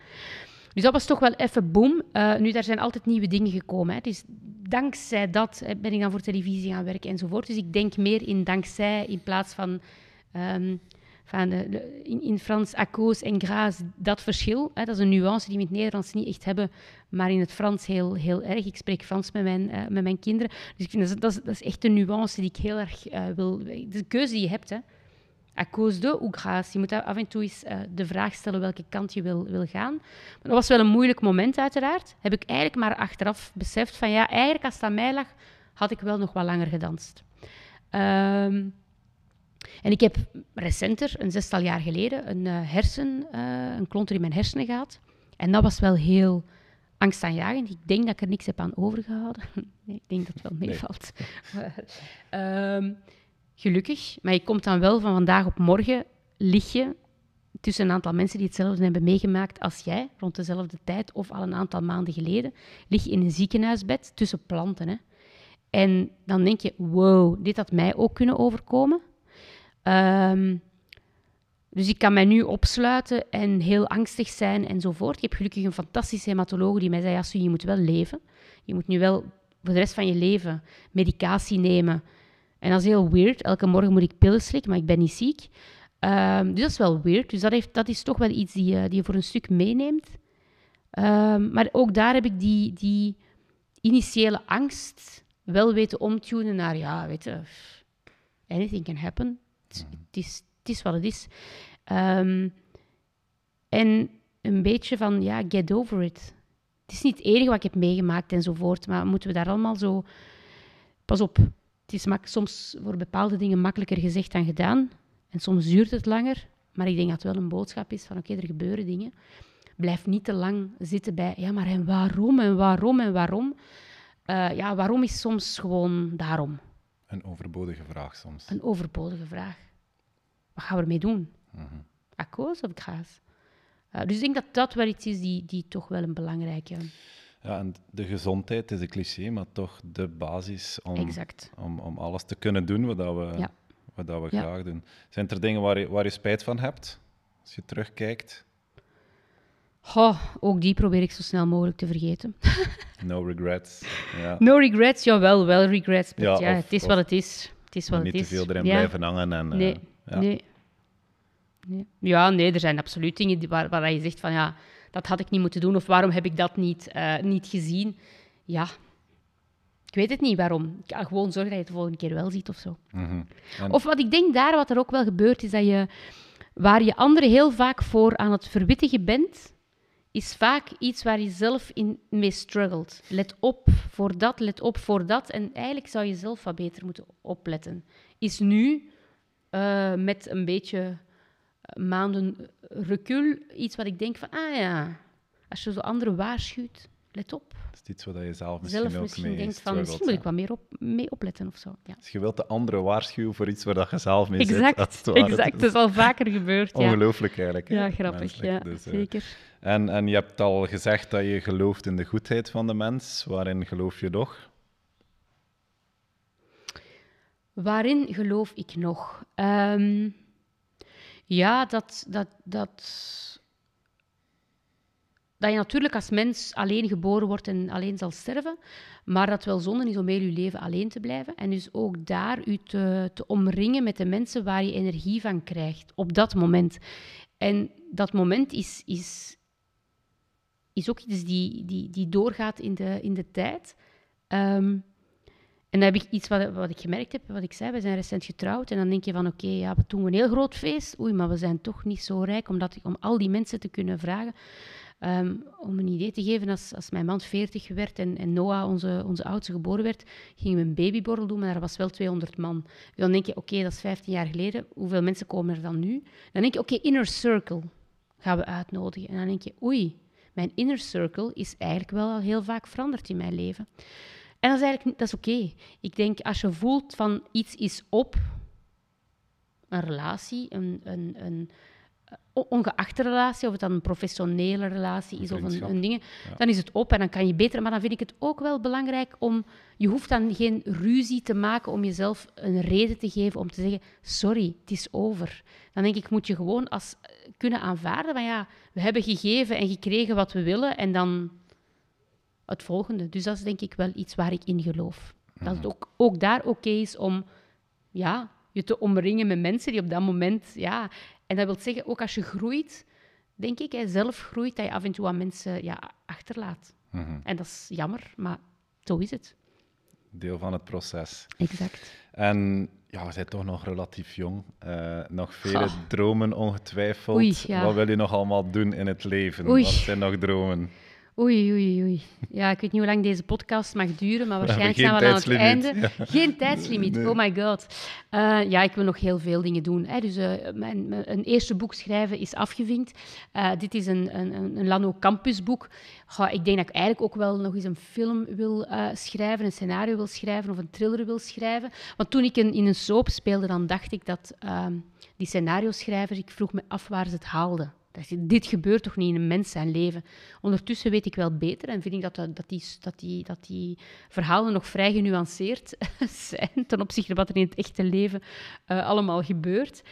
Dus dat was toch wel even boom. Nu, daar zijn altijd nieuwe dingen gekomen. Hè. Dus dankzij dat ben ik dan voor televisie gaan werken enzovoort. Dus ik denk meer in dankzij in plaats van um, van de, in, in Frans, acco's en gras, dat verschil. Hè, dat is een nuance die we in het Nederlands niet echt hebben, maar in het Frans heel, heel erg. Ik spreek Frans met mijn, uh, met mijn kinderen. Dus ik vind dat, dat is echt een nuance die ik heel erg uh, wil... De keuze die je hebt, hè. À cause de ou grâce. Je moet af en toe eens uh, de vraag stellen welke kant je wil, wil gaan. Maar dat was wel een moeilijk moment, uiteraard. Heb ik eigenlijk maar achteraf beseft van ja, eigenlijk als het aan mij lag, had ik wel nog wat langer gedanst. Um, en ik heb recenter, een zestal jaar geleden, een uh, hersen, uh, een klonter in mijn hersenen gehad. En dat was wel heel angstaanjagend. Ik denk dat ik er niks heb aan overgehouden. nee, ik denk dat het wel meevalt. Nee. um, gelukkig. Maar je komt dan wel van vandaag op morgen, lig je tussen een aantal mensen die hetzelfde hebben meegemaakt als jij, rond dezelfde tijd of al een aantal maanden geleden, lig je in een ziekenhuisbed tussen planten. Hè. En dan denk je, wow, dit had mij ook kunnen overkomen. Um, dus ik kan mij nu opsluiten en heel angstig zijn enzovoort. Ik heb gelukkig een fantastische hematoloog die mij zei, ja, je moet wel leven. Je moet nu wel voor de rest van je leven medicatie nemen. En dat is heel weird. Elke morgen moet ik pillen slikken, maar ik ben niet ziek. Um, dus dat is wel weird. Dus dat, heeft, dat is toch wel iets die, uh, die je voor een stuk meeneemt. Um, maar ook daar heb ik die, die initiële angst wel weten omtunen naar, ja, weet je, anything can happen. Het, is, het is wat het is. Um, en een beetje van, ja, get over it. Het is niet het enige wat ik heb meegemaakt enzovoort, maar moeten we daar allemaal zo... Pas op, het is soms voor bepaalde dingen makkelijker gezegd dan gedaan. En soms duurt het langer, maar ik denk dat het wel een boodschap is van, oké, okay, er gebeuren dingen. Blijf niet te lang zitten bij, ja, maar en waarom, en waarom, en waarom. Uh, ja, waarom is soms gewoon daarom. Een overbodige vraag soms. Een overbodige vraag. Wat gaan we ermee doen? Mm-hmm. Akkoord of graas? Uh, dus ik denk dat dat wel iets is die, die toch wel een belangrijke... Ja, en de gezondheid is een cliché, maar toch de basis om, om, om alles te kunnen doen wat, we, ja. wat dat we ja. graag doen. Zijn er dingen waar je, waar je spijt van hebt, als je terugkijkt? Goh, ook die probeer ik zo snel mogelijk te vergeten. no regrets. Ja. No regrets, jawel, wel regrets. Ja, het is wat het is. Het is wat niet het is. te veel erin blijven hangen. En, nee, uh, ja. nee. nee. Ja, nee, er zijn absoluut dingen die, waar, waar je zegt van ja, dat had ik niet moeten doen of waarom heb ik dat niet, uh, niet gezien. Ja, ik weet het niet waarom. Ik kan gewoon zorgen dat je het de volgende keer wel ziet of zo. Mm -hmm. en... Of wat ik denk daar, wat er ook wel gebeurt, is dat je, waar je anderen heel vaak voor aan het verwittigen bent, is vaak iets waar je zelf in mee struggelt. Let op voor dat, let op voor dat. En eigenlijk zou je zelf wat beter moeten opletten. Is nu, uh, met een beetje maanden recul, iets wat ik denk van, ah ja, als je zo anderen waarschuwt, let op. Dat is iets wat je zelf misschien zelf ook misschien mee denkt van, misschien moet ik wat meer op, mee opletten of zo. Ja. Dus je wilt de anderen waarschuwen voor iets waar dat je zelf mee exact, zit. Exact, dat is al vaker gebeurd. Ja. Ongelooflijk eigenlijk. Ja, grappig, ja, dus, uh, zeker. En, en je hebt al gezegd dat je gelooft in de goedheid van de mens. Waarin geloof je nog? Waarin geloof ik nog? Um, ja, dat, dat, dat, dat je natuurlijk als mens alleen geboren wordt en alleen zal sterven, maar dat wel zonde is om heel je leven alleen te blijven. En dus ook daar u te, te omringen met de mensen waar je energie van krijgt, op dat moment. En dat moment is, is, is ook iets die, die, die doorgaat in de, in de tijd. Um, en dan heb ik iets wat, wat ik gemerkt heb, wat ik zei, we zijn recent getrouwd. En dan denk je van, oké, ja, we doen een heel groot feest. Oei, maar we zijn toch niet zo rijk om, dat, om al die mensen te kunnen vragen. Um, om een idee te geven, als, als mijn man 40 werd en, en Noah, onze, onze oudste, geboren werd, gingen we een babyborrel doen, maar er was wel 200 man. Dan denk je, oké, dat is 15 jaar geleden. Hoeveel mensen komen er dan nu? Dan denk je, oké, inner circle gaan we uitnodigen. En dan denk je, oei, mijn inner circle is eigenlijk wel al heel vaak veranderd in mijn leven. En dat is eigenlijk dat is oké. Ik denk, als je voelt van iets is op, een relatie, een, een, een ongeachte relatie, of het dan een professionele relatie is of een, een ding, ja. dan is het op en dan kan je beter. Maar dan vind ik het ook wel belangrijk om, je hoeft dan geen ruzie te maken om jezelf een reden te geven om te zeggen, sorry, het is over. Dan denk ik, moet je gewoon als, kunnen aanvaarden van ja, we hebben gegeven en gekregen wat we willen en dan het volgende. Dus dat is denk ik wel iets waar ik in geloof. Dat het mhm. ook, ook daar oké okay is om ja, je te omringen met mensen die op dat moment... Ja, En dat wil zeggen, ook als je groeit, denk ik, hè, zelf groeit, dat je af en toe aan mensen ja, achterlaat. Mhm. En dat is jammer, maar zo is het. Deel van het proces. Exact. En ja, we zijn toch nog relatief jong. Eh, nog vele dromen ongetwijfeld. Oei, ja. Wat wil je nog allemaal doen in het leven? Oei. Wat zijn nog dromen? Oei, oei, oei. Ja, ik weet niet hoe lang deze podcast mag duren, maar waarschijnlijk zijn we aan het einde. Geen tijdslimiet, Nee. oh my god. Eh, ja, ik wil nog heel veel dingen doen. Hè. Dus eh, mijn, mijn- een eerste boek schrijven is afgevinkt. Eh, dit is een, een, een een Lano Campus boek. Goh, ik denk dat ik eigenlijk ook wel nog eens een film wil eh, schrijven, een scenario wil schrijven of een thriller wil schrijven. Want toen ik in, in een soap speelde, dan dacht ik dat ehm, die scenario-schrijvers, ik vroeg me af waar ze het haalden. Dit gebeurt toch niet in een mens zijn leven? Ondertussen weet ik wel beter en vind ik dat, dat, dat, die, dat, die, dat die verhalen nog vrij genuanceerd zijn ten opzichte van wat er in het echte leven eh, allemaal gebeurt.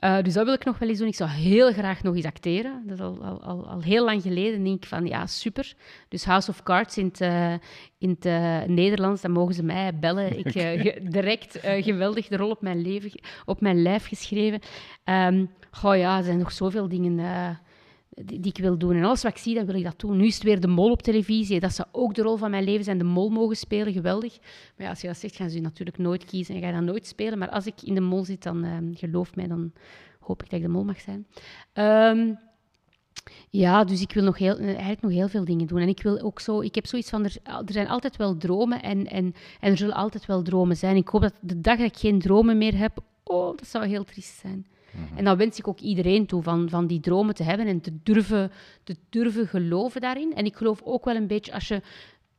Eh, dus dat wil ik nog wel eens doen. Ik zou heel graag nog eens acteren. Dat is al, al, al, al heel lang geleden. denk ik van, ja, super. Dus House of Cards in het, eh, in het eh, Nederlands, dan mogen ze mij bellen. Ik direct geweldig de rol op mijn, leven, op mijn lijf geschreven. Goh ja, er zijn nog zoveel dingen die, ik wil doen. En alles wat ik zie, dan wil ik dat doen. Nu is het weer de mol op televisie. Dat zou ook de rol van mijn leven zijn, de mol mogen spelen. Geweldig. Maar ja, als je dat zegt, gaan ze natuurlijk nooit kiezen en ga je dat nooit spelen. Maar als ik in de mol zit, dan ehm, geloof mij, dan hoop ik dat ik de mol mag zijn. Ehm, ja, dus ik wil nog heel, eigenlijk nog heel veel dingen doen. En ik wil ook zo, ik heb zoiets van, er, er zijn altijd wel dromen en, en, en er zullen altijd wel dromen zijn. Ik hoop dat de dag dat ik geen dromen meer heb, oh, dat zou heel triest zijn. En dan wens ik ook iedereen toe van, van die dromen te hebben en te durven, te durven geloven daarin. En ik geloof ook wel een beetje als je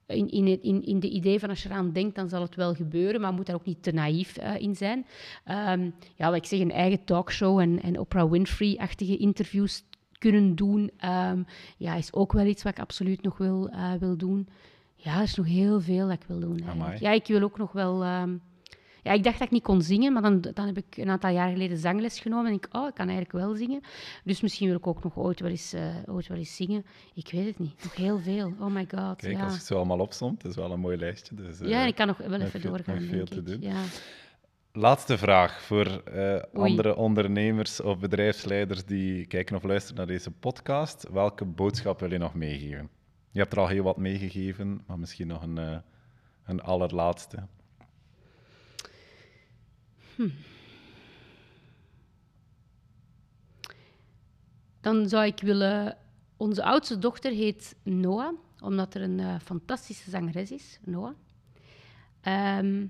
in, in, het- in, in de idee van als je eraan denkt, dan zal het wel gebeuren, maar moet daar ook niet te naïef eh, in zijn. Ehm, ja, wat ik zeg, een eigen talkshow en, en Oprah Winfrey-achtige interviews kunnen doen, ehm, ja, is ook wel iets wat ik absoluut nog wil, eh, wil doen. Ja, er is nog heel veel dat ik wil doen. Ja, ik wil ook nog wel... ehm, ja, ik dacht dat ik niet kon zingen, maar dan, dan heb ik een aantal jaar geleden zangles genomen. En ik, oh, ik kan eigenlijk wel zingen. Dus misschien wil ik ook nog ooit wel eens, eh, ooit wel eens zingen. Ik weet het niet. Nog heel veel. Oh my god. Kijk, ja. als je het zo allemaal opzomt, is wel een mooi lijstje. Dus, eh, ja, en ik kan nog wel even veel- doorgaan, veel te ik. doen. Ja. Laatste vraag voor eh, andere ondernemers of bedrijfsleiders die kijken of luisteren naar deze podcast. Welke boodschap wil je nog meegeven? Je hebt er al heel wat meegegeven, maar misschien nog een, eh, een allerlaatste. Dan zou ik willen... Onze oudste dochter heet Noah, omdat er een eh, fantastische zangeres is, Noah. Ehm,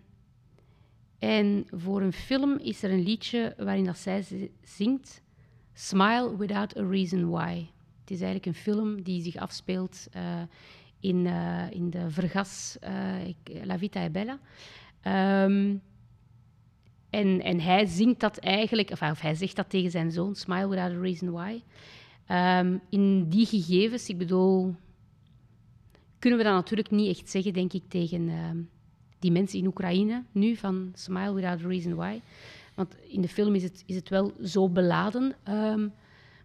en voor een film is er een liedje waarin dat zij zingt Smile Without a Reason Why. Het is eigenlijk een film die zich afspeelt eh, in, eh, in de Vergas La Vita è Bella. Ehm, en, en hij zingt dat eigenlijk, of, of hij zegt dat tegen zijn zoon, Smile Without a Reason Why. Ehm, in die gegevens, ik bedoel, kunnen we dat natuurlijk niet echt zeggen, denk ik, tegen ehm, die mensen in Oekraïne nu, van Smile Without a Reason Why. Want in de film is het, is het wel zo beladen. ehm,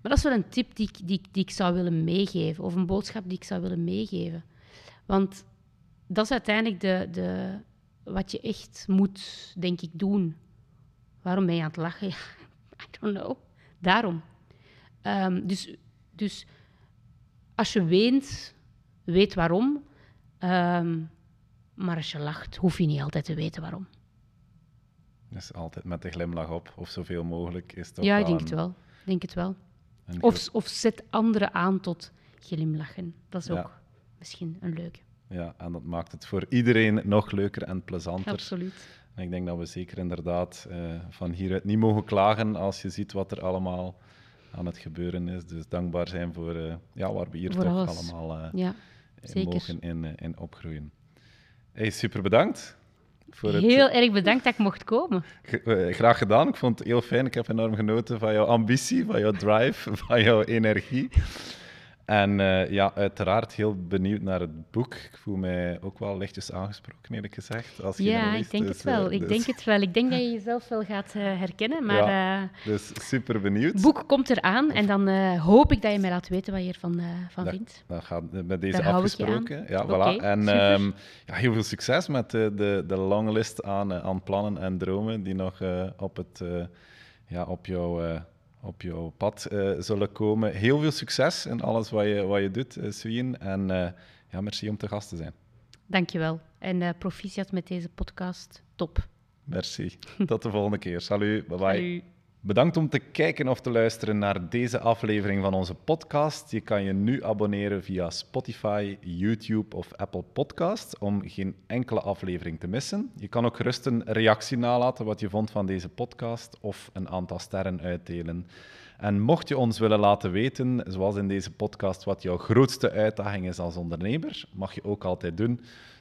maar dat is wel een tip die ik, die, die ik zou willen meegeven, of een boodschap die ik zou willen meegeven. Want dat is uiteindelijk de, de, wat je echt moet, denk ik, doen. Waarom ben je aan het lachen? Ja, I don't know. Daarom. Ehm, dus, dus als je weent, weet waarom. Ehm, maar als je lacht, hoef je niet altijd te weten waarom. Dus altijd met de glimlach op, of zoveel mogelijk, is toch ja, ik denk het wel. Ik Denk het wel. Of, of zet anderen aan tot glimlachen. Dat is Ja. ook misschien een leuke. Ja, en dat maakt het voor iedereen nog leuker en plezanter. Absoluut. En ik denk dat we zeker inderdaad eh, van hieruit niet mogen klagen als je ziet wat er allemaal aan het gebeuren is. Dus dankbaar zijn voor eh, ja, waar we hier Voor toch alles. allemaal eh, Ja, in mogen in, in opgroeien. Hey, super bedankt. Voor het, Heel erg bedankt dat ik mocht komen. Graag gedaan. Ik vond het heel fijn. Ik heb enorm genoten van jouw ambitie, van jouw drive, van jouw energie. En eh, ja, uiteraard heel benieuwd naar het boek. Ik voel mij ook wel lichtjes aangesproken, eerlijk gezegd. Als Ja, ik denk Dus, het wel. eh, Ik dus- denk het wel. Ik denk dat je jezelf wel gaat eh, herkennen. Maar eh, Dus super benieuwd. het boek komt eraan en dan hoop ik dat je mij laat weten wat je ervan van Dat- vindt. Dat gaat met deze Daar afgesproken. Ja, voilà. En ehm, ja, heel veel succes met de, de, de longlist aan, aan plannen en dromen die nog op, het, ja, op, jouw, op jouw pad zullen komen. Heel veel succes in alles wat je, wat je doet, Swien. En ja, merci om te gast te zijn. Dankjewel. En proficiat met deze podcast. Top. Merci. Tot de volgende keer. Salut. Bye bye. Bedankt om te kijken of te luisteren naar deze aflevering van onze podcast. Je kan je nu abonneren via Spotify, YouTube of Apple Podcast om geen enkele aflevering te missen. Je kan ook gerust een reactie nalaten wat je vond van deze podcast of een aantal sterren uitdelen. En mocht je ons willen laten weten, zoals in deze podcast, wat jouw grootste uitdaging is als ondernemer, mag je ook altijd doen.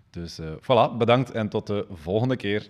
Dus uh, voilà, bedankt en tot de volgende keer.